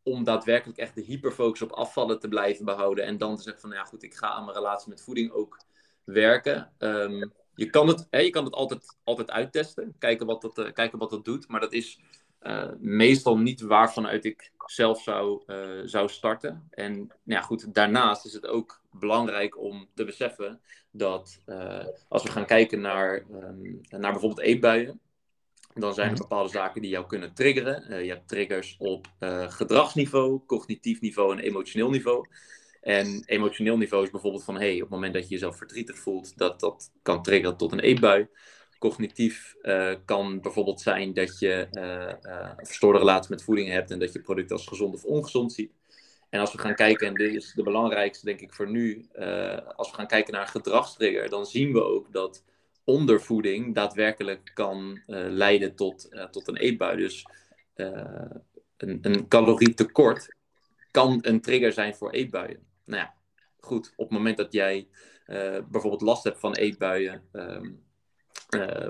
S3: om daadwerkelijk echt de hyperfocus op afvallen te blijven behouden. En dan te zeggen van, nou ja goed, ik ga aan mijn relatie met voeding ook werken. Ehm, je kan het, hè, je kan het altijd, altijd uittesten, kijken wat, dat, uh, kijken wat dat doet. Maar dat is uh, meestal niet waarvanuit ik zelf zou, zou starten. En nou ja, goed, daarnaast is het ook belangrijk om te beseffen dat als we gaan kijken naar, um, naar bijvoorbeeld eetbuien dan zijn er mhm. bepaalde zaken die jou kunnen triggeren. Uh, je hebt triggers op uh, gedragsniveau, cognitief niveau en emotioneel niveau. En emotioneel niveau is bijvoorbeeld van, hey, op het moment dat je jezelf verdrietig voelt, dat dat kan triggeren tot een eetbui. Cognitief kan bijvoorbeeld zijn dat je een verstoorde relatie met voeding hebt en dat je product als gezond of ongezond ziet. En als we gaan kijken, en dit is de belangrijkste denk ik voor nu, als we gaan kijken naar gedragstrigger, dan zien we ook dat ondervoeding daadwerkelijk kan uh, leiden tot, uh, tot een eetbui. Dus een, een calorietekort kan een trigger zijn voor eetbuien. Nou ja, goed, op het moment dat jij bijvoorbeeld last hebt van eetbuien, um,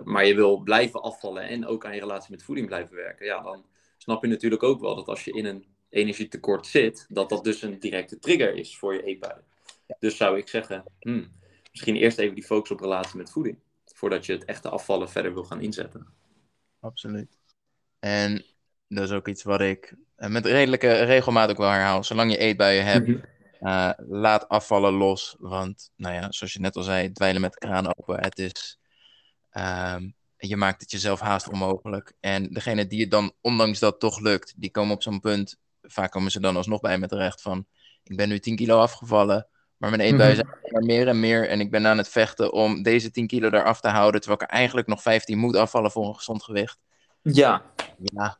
S3: maar je wil blijven afvallen en ook aan je relatie met voeding blijven werken, ja, dan snap je natuurlijk ook wel dat als je in een energietekort zit, dat dat dus een directe trigger is voor je eetbuien. Dus zou ik zeggen, hmm, misschien eerst even die focus op relatie met voeding voordat je het echte afvallen verder wil gaan inzetten.
S1: Absoluut. En dat is ook iets wat ik eh, met redelijke regelmaat ook wel herhaal. Zolang je eetbuien hebt,
S3: Mhm.
S1: eh, laat afvallen los. Want, nou ja, zoals je net al zei, dweilen met de kraan open. Het is, ehm, je maakt het jezelf haast onmogelijk. En degene die het dan, ondanks dat toch lukt, die komen op zo'n punt. Vaak komen ze dan alsnog bij me terecht van, ik ben nu 10 kilo afgevallen. Maar mijn eetbuien
S3: Mhm.
S1: zijn maar meer en meer. En ik ben aan het vechten om deze 10 kilo eraf te houden. Terwijl ik er eigenlijk nog 15 moet afvallen voor een gezond gewicht.
S3: Ja,
S1: Ja,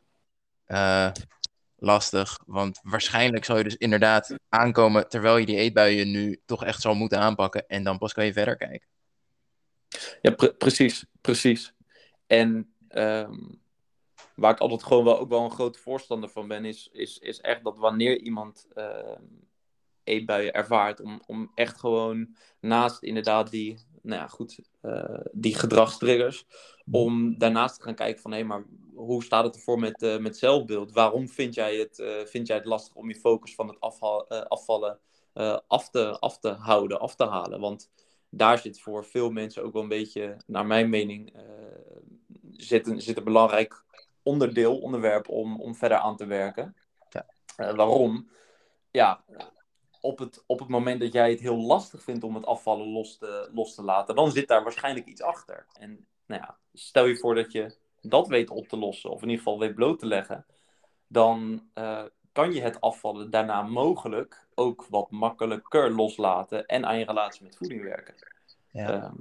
S1: eh, lastig. Want waarschijnlijk zal je dus inderdaad aankomen terwijl je die eetbuien nu toch echt zal moeten aanpakken. En dan pas kan je verder kijken.
S3: Ja, pre- precies, precies. En ehm, waar ik altijd gewoon wel ook wel een grote voorstander van ben, is, is, is echt dat wanneer iemand ehm eetbuien ervaart, om, om echt gewoon naast inderdaad die, nou ja, goed, eh, die gedragstriggers, om daarnaast te gaan kijken van hé, maar hoe staat het ervoor met, eh, met zelfbeeld? Waarom vind jij, het, eh, vind jij het lastig om je focus van het afha- afvallen af, te, af te houden, af te halen? Want daar zit voor veel mensen ook wel een beetje, naar mijn mening, zit, een, zit een belangrijk onderdeel, onderwerp om, om verder aan te werken.
S1: Ja.
S3: Eh, waarom? Ja, op het, op het moment dat jij het heel lastig vindt om het afvallen los te, los te laten, dan zit daar waarschijnlijk iets achter. En nou ja, stel je voor dat je dat weet op te lossen, of in ieder geval weet bloot te leggen, dan eh, kan je het afvallen daarna mogelijk ook wat makkelijker loslaten en aan je relatie met voeding werken.
S1: Ja.
S3: Ehm,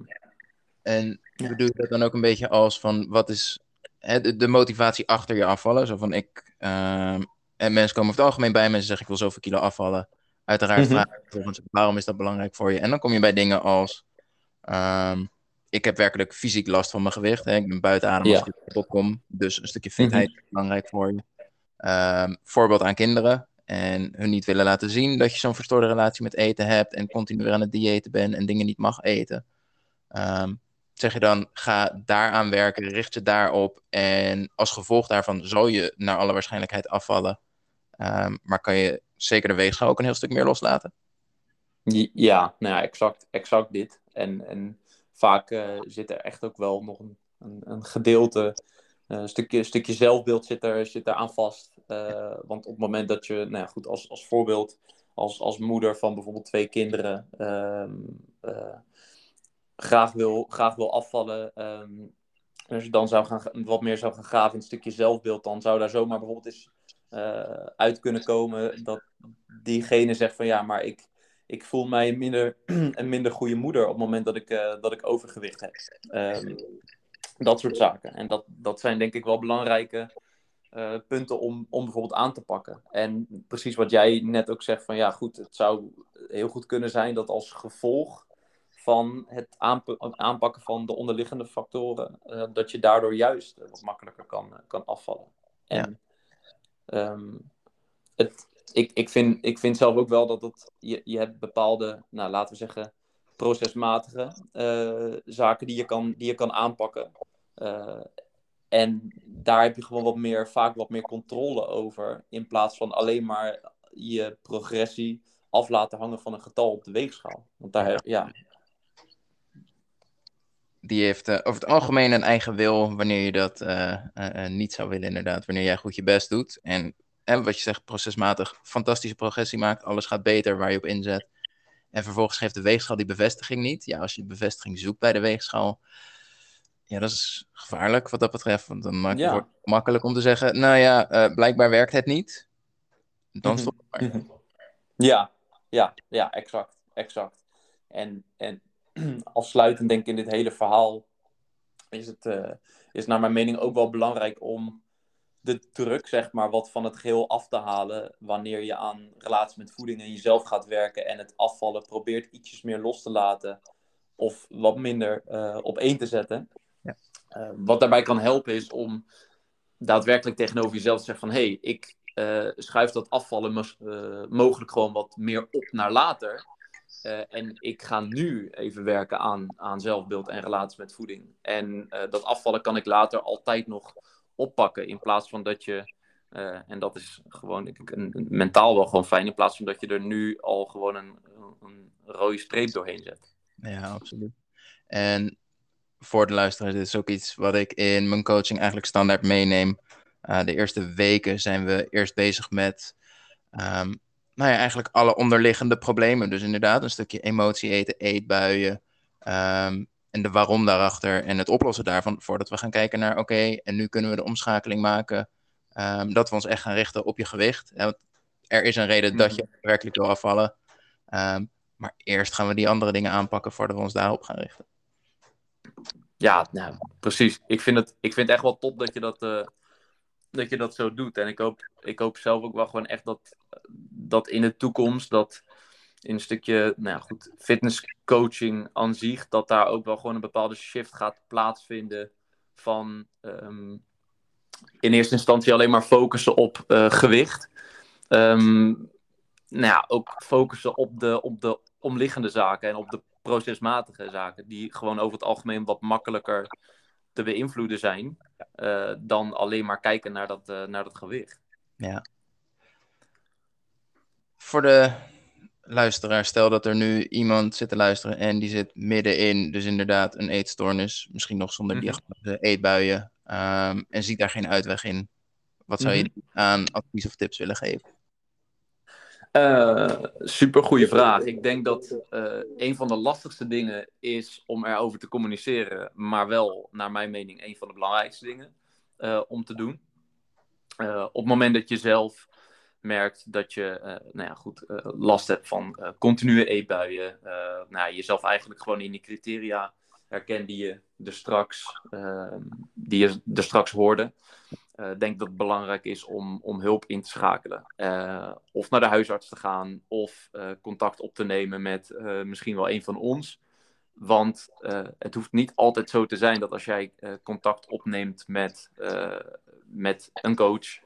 S1: En bedoel je dat dan ook een beetje als van wat is de, motivatie achter je afvallen? Zo van ik. ehm, en mensen komen over het algemeen bij me en ze zeggen ik wil zoveel kilo afvallen. Uiteraard
S3: Mhm.
S1: vraag ik vervolgens waarom is dat belangrijk voor je? En dan kom je bij dingen als ehm, ik heb werkelijk fysiek last van mijn gewicht. Hè? Ik ben buiten adem als
S3: Ja.
S1: ik op de kom. Dus een stukje fitheid is belangrijk voor je. Ehm, voorbeeld aan kinderen. En hun niet willen laten zien dat je zo'n verstoorde relatie met eten hebt. En continu weer aan het diëten bent en dingen niet mag eten. Ehm, zeg je dan, ga daaraan werken, richt je daarop. En als gevolg daarvan zal je naar alle waarschijnlijkheid afvallen. Ehm, maar kan je zeker de weegschaal ook een heel stuk meer loslaten.
S3: Ja, nou ja, exact, exact dit. En, en vaak eh, zit er echt ook wel nog een, een, een gedeelte, eh, een stukje, stukje zelfbeeld zit er, zit er aan vast. Eh, want op het moment dat je, nou ja, goed, als, als voorbeeld, als, als moeder van bijvoorbeeld twee kinderen, ehm, eh, graag, wil, graag wil afvallen. ehm, als je dan zou gaan, wat meer zou gaan graven in een stukje zelfbeeld, dan zou daar zomaar bijvoorbeeld eens eh, uit kunnen komen dat diegene zegt van ja, maar ik, ik voel mij minder, (clears throat) een minder goede moeder op het moment dat ik, eh, dat ik overgewicht heb. Ehm, dat soort zaken. En dat, dat zijn denk ik wel belangrijke eh, punten om, om bijvoorbeeld aan te pakken. En precies wat jij net ook zegt van ja goed, het zou heel goed kunnen zijn dat als gevolg van het aanp- aanpakken van de onderliggende factoren, eh, dat je daardoor juist eh, wat makkelijker kan, eh, kan afvallen. En ehm, het, ik, ik, vind, ik vind zelf ook wel dat het, je, je hebt bepaalde, nou, laten we zeggen, procesmatige zaken die je kan, die je kan aanpakken. En daar heb je gewoon wat meer, vaak wat meer controle over. In plaats van alleen maar je progressie af laten hangen van een getal op de weegschaal. Want daar, ja,
S1: Die heeft eh, over het algemeen een eigen wil wanneer je dat eh, eh, niet zou willen, inderdaad. Wanneer jij goed je best doet. En, en wat je zegt, procesmatig fantastische progressie maakt. Alles gaat beter waar je op inzet. En vervolgens geeft de weegschaal die bevestiging niet. Ja, als je bevestiging zoekt bij de weegschaal. Ja, dat is gevaarlijk wat dat betreft. Want dan maakt
S3: Ja.
S1: het makkelijk om te zeggen: Nou ja, blijkbaar werkt het niet. Dan
S3: Mhm.
S1: stop het maar.
S3: Ja, ja, ja, exact, exact. En, en (clears throat) afsluitend denk ik in dit hele verhaal is het, eh, is naar mijn mening ook wel belangrijk om de druk, zeg maar, wat van het geheel af te halen wanneer je aan relatie met voeding en jezelf gaat werken en het afvallen probeert ietsjes meer los te laten of wat minder eh, op één te zetten.
S1: Ja.
S3: Eh, wat daarbij kan helpen is om daadwerkelijk tegenover jezelf te zeggen van hé, hey, ik schuif dat afvallen mogelijk gewoon wat meer op naar later. Eh, en ik ga nu even werken aan, aan zelfbeeld en relatie met voeding. En eh, dat afvallen kan ik later altijd nog oppakken. In plaats van dat je, eh, en dat is gewoon ik, een, mentaal wel gewoon fijn, in plaats van dat je er nu al gewoon een, een rode streep doorheen zet.
S1: Ja, absoluut. En voor de luisteraars, dit is ook iets wat ik in mijn coaching eigenlijk standaard meeneem. De eerste weken zijn we eerst bezig met um, nou ja, eigenlijk alle onderliggende problemen. Dus inderdaad, een stukje emotie eten, eetbuien. Um, en de waarom daarachter en het oplossen daarvan. Voordat we gaan kijken naar, oké, en nu kunnen we de omschakeling maken. Um, dat we ons echt gaan richten op je gewicht. want er is een reden dat je mhm. werkelijk wil afvallen. Um, maar eerst gaan we die andere dingen aanpakken voordat we ons daarop gaan richten.
S3: Ja, nou, precies. Ik vind, het, ik vind het echt wel top dat je dat, uh, dat je dat zo doet. En ik hoop, ik hoop zelf ook wel gewoon echt dat, dat in de toekomst, dat in een stukje nou ja, goed, fitnesscoaching aan zich, dat daar ook wel gewoon een bepaalde shift gaat plaatsvinden van um, in eerste instantie alleen maar focussen op uh, gewicht. Um, nou ja, ook focussen op de, op de omliggende zaken en op de procesmatige zaken, die gewoon over het algemeen wat makkelijker te beïnvloeden zijn uh, dan alleen maar kijken naar dat, uh, naar dat gewicht.
S1: Ja. Voor de luisteraar, stel dat er nu iemand zit te luisteren en die zit middenin, dus inderdaad een eetstoornis, misschien nog zonder mm -hmm. diagnose, eetbuien, um, en ziet daar geen uitweg in. Wat zou je mm -hmm. aan advies of tips willen geven?
S3: Uh, super goede vraag. Ik denk dat uh, een van de lastigste dingen is om erover te communiceren, maar wel, naar mijn mening, een van de belangrijkste dingen uh, om te doen. op het moment dat je zelf merkt dat je nou ja, goed, last hebt van continue eetbuien, nou, jezelf eigenlijk gewoon in die criteria herkent die je er straks, die je er straks hoorde uh, denk dat het belangrijk is om, om hulp in te schakelen. Uh, of naar de huisarts te gaan, of uh, contact op te nemen met misschien wel een van ons. Want het hoeft niet altijd zo te zijn dat als jij contact opneemt met, met een coach,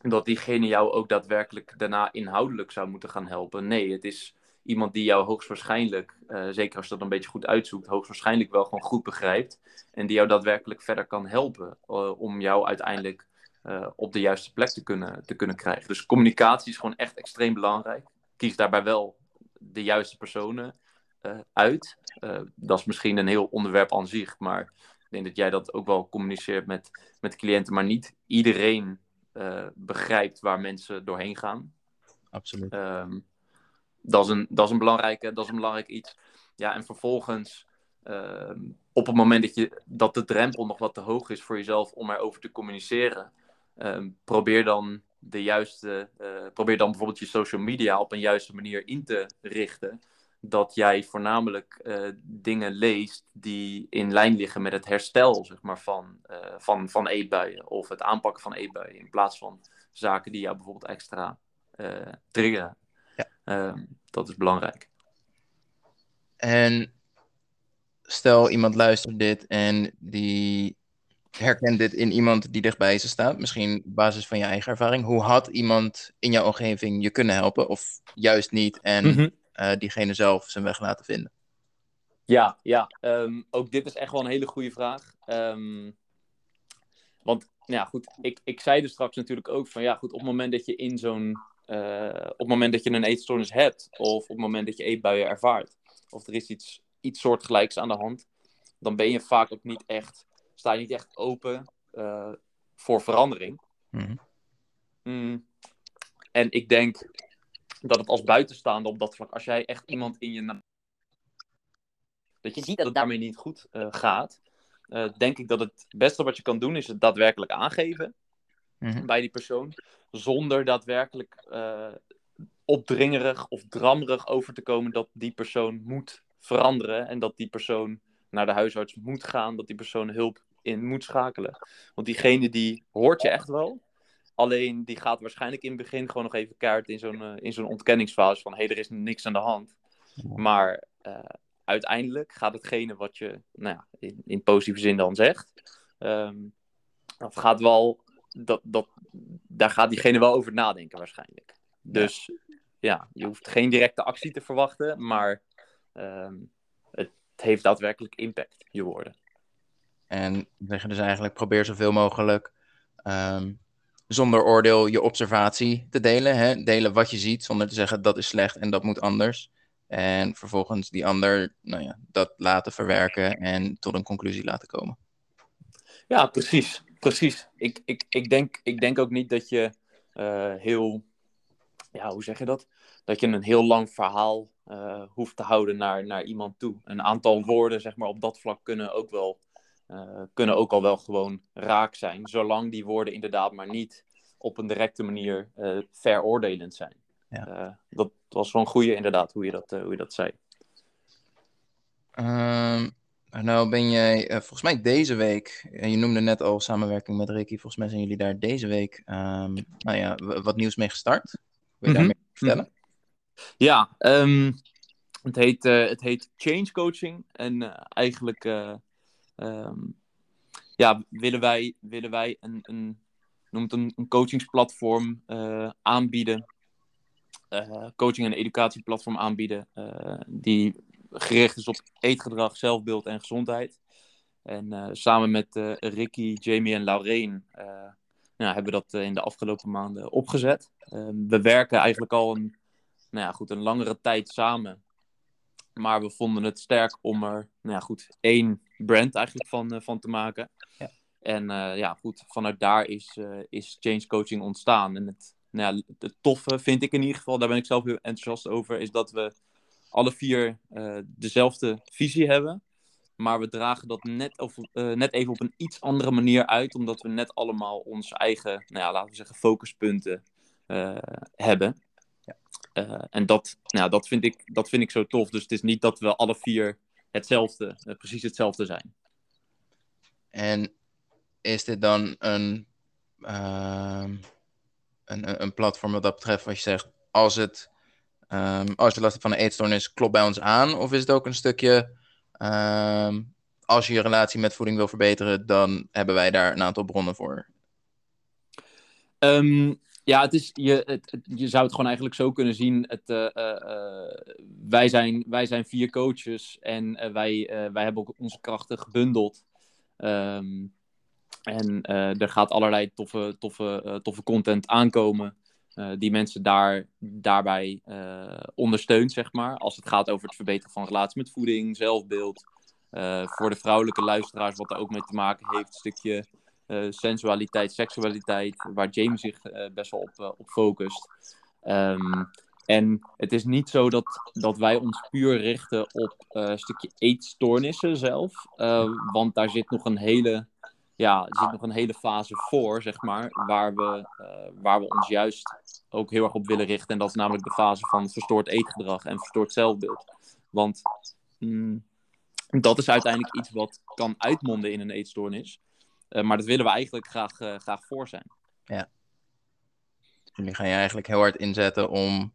S3: dat diegene jou ook daadwerkelijk daarna inhoudelijk zou moeten gaan helpen. Nee, het is iemand die jou hoogstwaarschijnlijk, uh, zeker als je dat een beetje goed uitzoekt, hoogstwaarschijnlijk wel gewoon goed begrijpt. En die jou daadwerkelijk verder kan helpen uh, om jou uiteindelijk uh, op de juiste plek te kunnen, te kunnen krijgen. Dus communicatie is gewoon echt extreem belangrijk. Kies daarbij wel de juiste personen uit. dat is misschien een heel onderwerp aan zich, maar ik denk dat jij dat ook wel communiceert met, met cliënten, maar niet iedereen begrijpt waar mensen doorheen gaan.
S1: Absoluut.
S3: Um, dat is een, dat is een, belangrijke, dat is een belangrijk iets. Ja, en vervolgens, uh, op het moment dat, je, dat de drempel nog wat te hoog is voor jezelf om erover te communiceren, uh, probeer dan de juiste, uh, probeer dan bijvoorbeeld je social media op een juiste manier in te richten. Dat jij voornamelijk eh, dingen leest die in lijn liggen met het herstel zeg maar, van, eh, van, van eetbuien of het aanpakken van eetbuien. In plaats van zaken die jou bijvoorbeeld extra triggeren. Uh, dat is belangrijk.
S1: En stel iemand luistert dit en die herkent dit in iemand die dichtbij ze staat, misschien op basis van je eigen ervaring. Hoe had iemand in jouw omgeving je kunnen helpen of juist niet en mm-hmm. uh, diegene zelf zijn weg laten vinden?
S3: Ja, ja. Um, ook dit is echt wel een hele goede vraag. Um, want, nou ja, goed, ik, ik zei er straks natuurlijk ook van, ja, goed, op het moment dat je in zo'n op het moment dat je een eetstoornis hebt, of op het moment dat je eetbuien ervaart, of er is iets, iets soortgelijks aan de hand, dan ben je vaak ook niet echt, sta je niet echt open uh, voor verandering. Mm-hmm. Mm. En ik denk dat het als buitenstaander op dat vlak, als jij echt iemand in je. dat je ziet dat het daarmee niet goed uh, gaat, denk ik dat het beste wat je kan doen is het daadwerkelijk aangeven mm-hmm. bij die persoon zonder daadwerkelijk uh, opdringerig of drammerig over te komen dat die persoon moet veranderen en dat die persoon naar de huisarts moet gaan, dat die persoon hulp in moet schakelen. Want diegene die hoort je echt wel, alleen die gaat waarschijnlijk in het begin gewoon nog even kaart in zo'n uh, in zo'n ontkenningsfase van hé, hey, er is niks aan de hand. Maar uh, uiteindelijk gaat hetgene wat je nou ja, in, in positieve zin dan zegt, um, dat gaat wel dat, dat, daar gaat diegene wel over nadenken waarschijnlijk. Dus ja, je hoeft geen directe actie te verwachten, maar um, het heeft daadwerkelijk impact, je woorden.
S1: En zeggen dus eigenlijk, probeer zoveel mogelijk um, zonder oordeel je observatie te delen. Hè? Delen wat je ziet, zonder te zeggen dat is slecht en dat moet anders. En vervolgens die ander, nou ja, dat laten verwerken en tot een conclusie laten komen.
S3: Ja, precies. Precies. Ik, ik, ik, denk, ik denk ook niet dat je uh, heel, ja, hoe zeg je dat? Dat je een heel lang verhaal uh, hoeft te houden naar, naar iemand toe. Een aantal woorden, zeg maar, op dat vlak kunnen ook wel, uh, kunnen ook al wel gewoon raak zijn. Zolang die woorden inderdaad maar niet op een directe manier veroordelend zijn. Ja. dat was zo'n goede, inderdaad, hoe je dat, hoe je dat zei.
S1: Um, nou ben jij uh, volgens mij deze week, en je noemde net al samenwerking met Ricky, volgens mij zijn jullie daar deze week um, nou ja, wat nieuws mee gestart. Wil je mm -hmm. daar meer vertellen?
S3: Ja, um, het, heet, uh, het heet Change Coaching. En uh, eigenlijk um, ja, willen wij, willen wij een, een, noem het een, een coachingsplatform aanbieden. coaching- en educatieplatform aanbieden. die gericht is op eetgedrag, zelfbeeld en gezondheid. En uh, samen met uh, Ricky, Jamie en Laureen uh, nou, hebben we dat in de afgelopen maanden opgezet. Ehm, we werken eigenlijk al een, nou ja, goed, een langere tijd samen. Maar we vonden het sterk om er nou ja, goed, één brand eigenlijk van, van te maken. Ja. En ja, goed, vanuit daar is, is change coaching ontstaan. En het, nou ja, het toffe vind ik in ieder geval, daar ben ik zelf heel enthousiast over, is dat we alle vier uh, dezelfde visie hebben. Maar we dragen dat net, of, uh, net even op een iets andere manier uit, omdat we net allemaal onze eigen, nou ja, laten we zeggen, focuspunten uh, hebben. Ja. en dat, nou, dat, vind ik, dat vind ik zo tof. Dus het is niet dat we alle vier hetzelfde, precies hetzelfde zijn.
S1: En is dit dan een, ehm, een, een platform wat dat betreft, wat je zegt, als het Als je last van een eetstoornis, klopt bij ons aan? Of is het ook een stukje, um, als je je relatie met voeding wil verbeteren, dan hebben wij daar een aantal bronnen voor?
S3: Um, ja, het is, je, je zou het gewoon eigenlijk zo kunnen zien. Het, uh, uh, wij, zijn, wij zijn vier coaches en wij, wij hebben ook onze krachten gebundeld. en er gaat allerlei toffe, toffe, toffe content aankomen. Uh, die mensen daar, daarbij uh, ondersteunt, zeg maar. Als het gaat over het verbeteren van relatie met voeding, zelfbeeld. Uh, voor de vrouwelijke luisteraars, wat er ook mee te maken heeft, een stukje sensualiteit, seksualiteit, waar James zich best wel op, op focust. Um, en het is niet zo dat, dat wij ons puur richten op een stukje eetstoornissen zelf, want daar zit nog een hele ja, er zit nog een hele fase voor, zeg maar, waar we, uh, waar we ons juist ook heel erg op willen richten. En dat is namelijk de fase van verstoord eetgedrag en verstoord zelfbeeld. Want mm, dat is uiteindelijk iets wat kan uitmonden in een eetstoornis. Uh, maar dat willen we eigenlijk graag, uh, graag voor zijn.
S1: Ja. Jullie gaan je eigenlijk heel hard inzetten om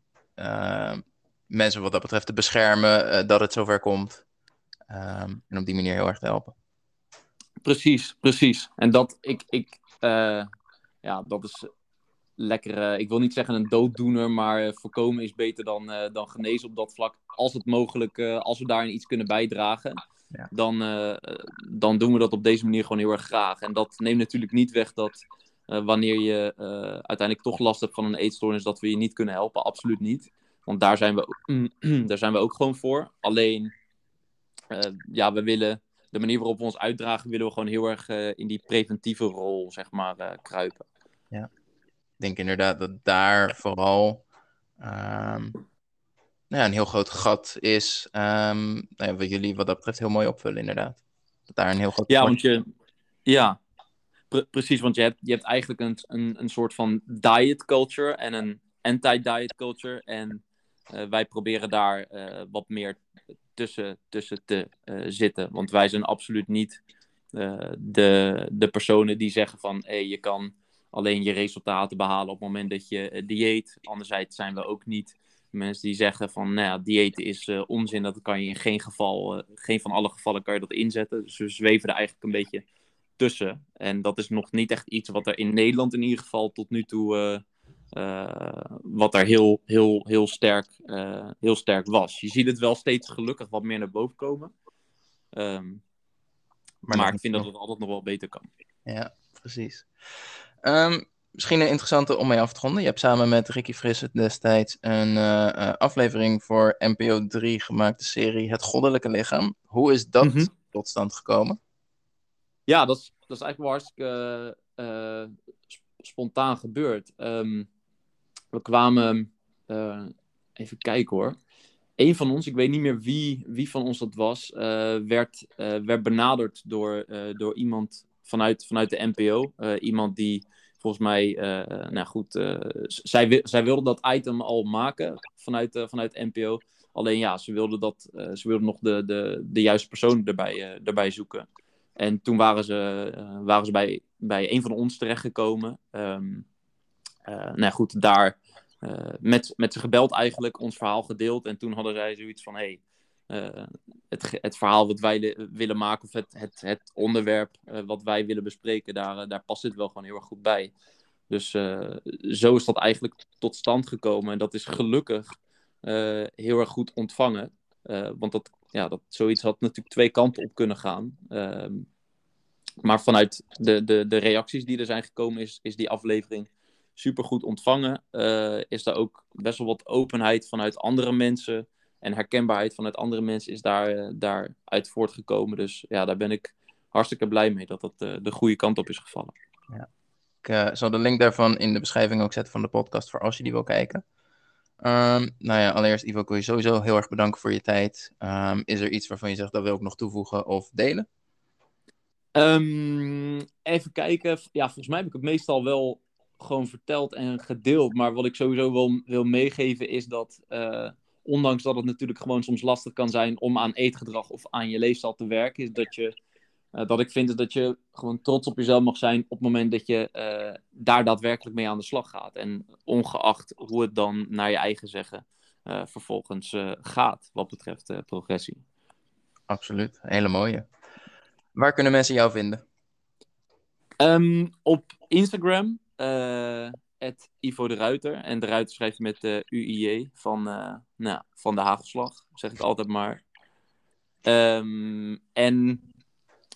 S1: mensen wat dat betreft te beschermen, dat het zover komt. Um, en op die manier heel erg te helpen.
S3: Precies, precies. En dat, ik, ik, uh, ja, dat is lekker, uh, ik wil niet zeggen een dooddoener, maar uh, voorkomen is beter dan, dan genezen op dat vlak. Als het mogelijk, als we daarin iets kunnen bijdragen, ja. dan, dan doen we dat op deze manier gewoon heel erg graag. En dat neemt natuurlijk niet weg dat wanneer je uiteindelijk toch last hebt van een eetstoornis, dat we je niet kunnen helpen. Absoluut niet. Want daar zijn we, (clears throat) daar zijn we ook gewoon voor. Alleen, ja, we willen de manier waarop we ons uitdragen, willen we gewoon heel erg uh, in die preventieve rol, zeg maar, uh, kruipen.
S1: Ja, ik denk inderdaad dat daar vooral um, nou ja, een heel groot gat is. Um, nou ja, wat jullie wat dat betreft heel mooi opvullen, inderdaad. Dat daar een heel groot
S3: Ja, want je, ja, pre precies, want je hebt, je hebt eigenlijk een, een, een soort van diet culture en een anti-diet culture. En uh, wij proberen daar wat meer tussen, tussen te uh, zitten. Want wij zijn absoluut niet uh, de, de personen die zeggen van hey, je kan alleen je resultaten behalen op het moment dat je uh, dieet. Anderzijds zijn we ook niet mensen die zeggen van nou ja, diëten is onzin. Dat kan je in geen geval, geen van alle gevallen kan je dat inzetten. Dus we zweven er eigenlijk een beetje tussen. En dat is nog niet echt iets wat er in Nederland in ieder geval tot nu toe wat daar heel, heel, heel, sterk, uh, heel sterk was. Je ziet het wel steeds gelukkig wat meer naar boven komen. Um, maar, maar ik vind dat het altijd nog wel beter kan.
S1: Ja, precies. Um, misschien een interessante om mee af te ronden. Je hebt samen met Ricky Frisse destijds een uh, aflevering voor NPO 3 gemaakt, de serie Het Goddelijke Lichaam. Hoe is dat mhm. tot stand gekomen?
S3: Ja, dat is, dat is eigenlijk wel hartstikke uh, spontaan gebeurd. Um, we kwamen, even kijken hoor. Een van ons, ik weet niet meer wie, wie van ons dat was, werd, werd benaderd door, door iemand vanuit, vanuit de NPO. iemand die volgens mij, nou goed, zij, zij wilden dat item al maken vanuit, vanuit NPO. Alleen ja, ze wilden, dat, ze wilden nog de, de, de juiste persoon erbij, erbij zoeken. En toen waren ze, waren ze bij, bij een van ons terechtgekomen. Um, nou goed, daar met, met ze gebeld eigenlijk, ons verhaal gedeeld. En toen hadden zij zoiets van, hey, uh, het, het verhaal wat wij willen maken, of het, het, het onderwerp wat wij willen bespreken, daar, daar past dit wel gewoon heel erg goed bij. Dus zo is dat eigenlijk tot stand gekomen. En dat is gelukkig heel erg goed ontvangen. want dat, ja, dat, zoiets had natuurlijk twee kanten op kunnen gaan. Ehm, maar vanuit de, de, de reacties die er zijn gekomen, is, is die aflevering super goed ontvangen. is daar ook best wel wat openheid vanuit andere mensen en herkenbaarheid vanuit andere mensen is daar, uh, daaruit voortgekomen. Dus ja, daar ben ik hartstikke blij mee dat dat uh, de goede kant op is gevallen.
S1: Ja. Ik zal de link daarvan in de beschrijving ook zetten van de podcast voor als je die wil kijken. Um, nou ja, allereerst Ivo, ik wil je sowieso heel erg bedanken voor je tijd. Um, is er iets waarvan je zegt dat wil ik nog toevoegen of delen?
S3: Um, even kijken. Ja, volgens mij heb ik het meestal wel gewoon verteld en gedeeld. Maar wat ik sowieso wil, wil meegeven is dat ondanks dat het natuurlijk gewoon soms lastig kan zijn om aan eetgedrag of aan je leefstijl te werken, is dat je. Uh, dat ik vind dat je gewoon trots op jezelf mag zijn op het moment dat je uh, daar daadwerkelijk mee aan de slag gaat. En ongeacht hoe het dan naar je eigen zeggen vervolgens gaat wat betreft progressie.
S1: Absoluut, hele mooie. Waar kunnen mensen jou vinden?
S3: Um, op Instagram Ivo de Ruiter. En de Ruiter schrijft met de UIJ van, uh, nou, van de Hagelslag, zeg ik altijd maar. Um, en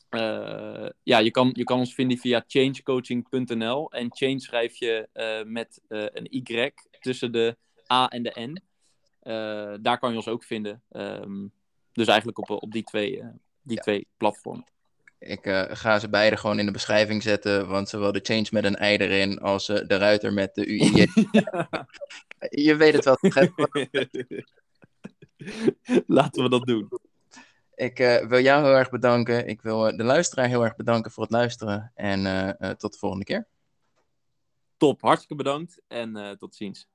S3: uh, ja, je kan, je kan ons vinden via changecoaching.nl. En change schrijf je uh, met een Y tussen de A en de N. daar kan je ons ook vinden. Um, dus eigenlijk op, op die twee, die ja. twee platformen.
S1: Ik uh, ga ze beide gewoon in de beschrijving zetten, want zowel de change met een ei erin als uh, de ruiter met de UI. (laughs) Je weet het wel.
S3: Laten we dat doen.
S1: Ik uh, wil jou heel erg bedanken. Ik wil de luisteraar heel erg bedanken voor het luisteren. En tot de volgende keer.
S3: Top, hartstikke bedankt en tot ziens.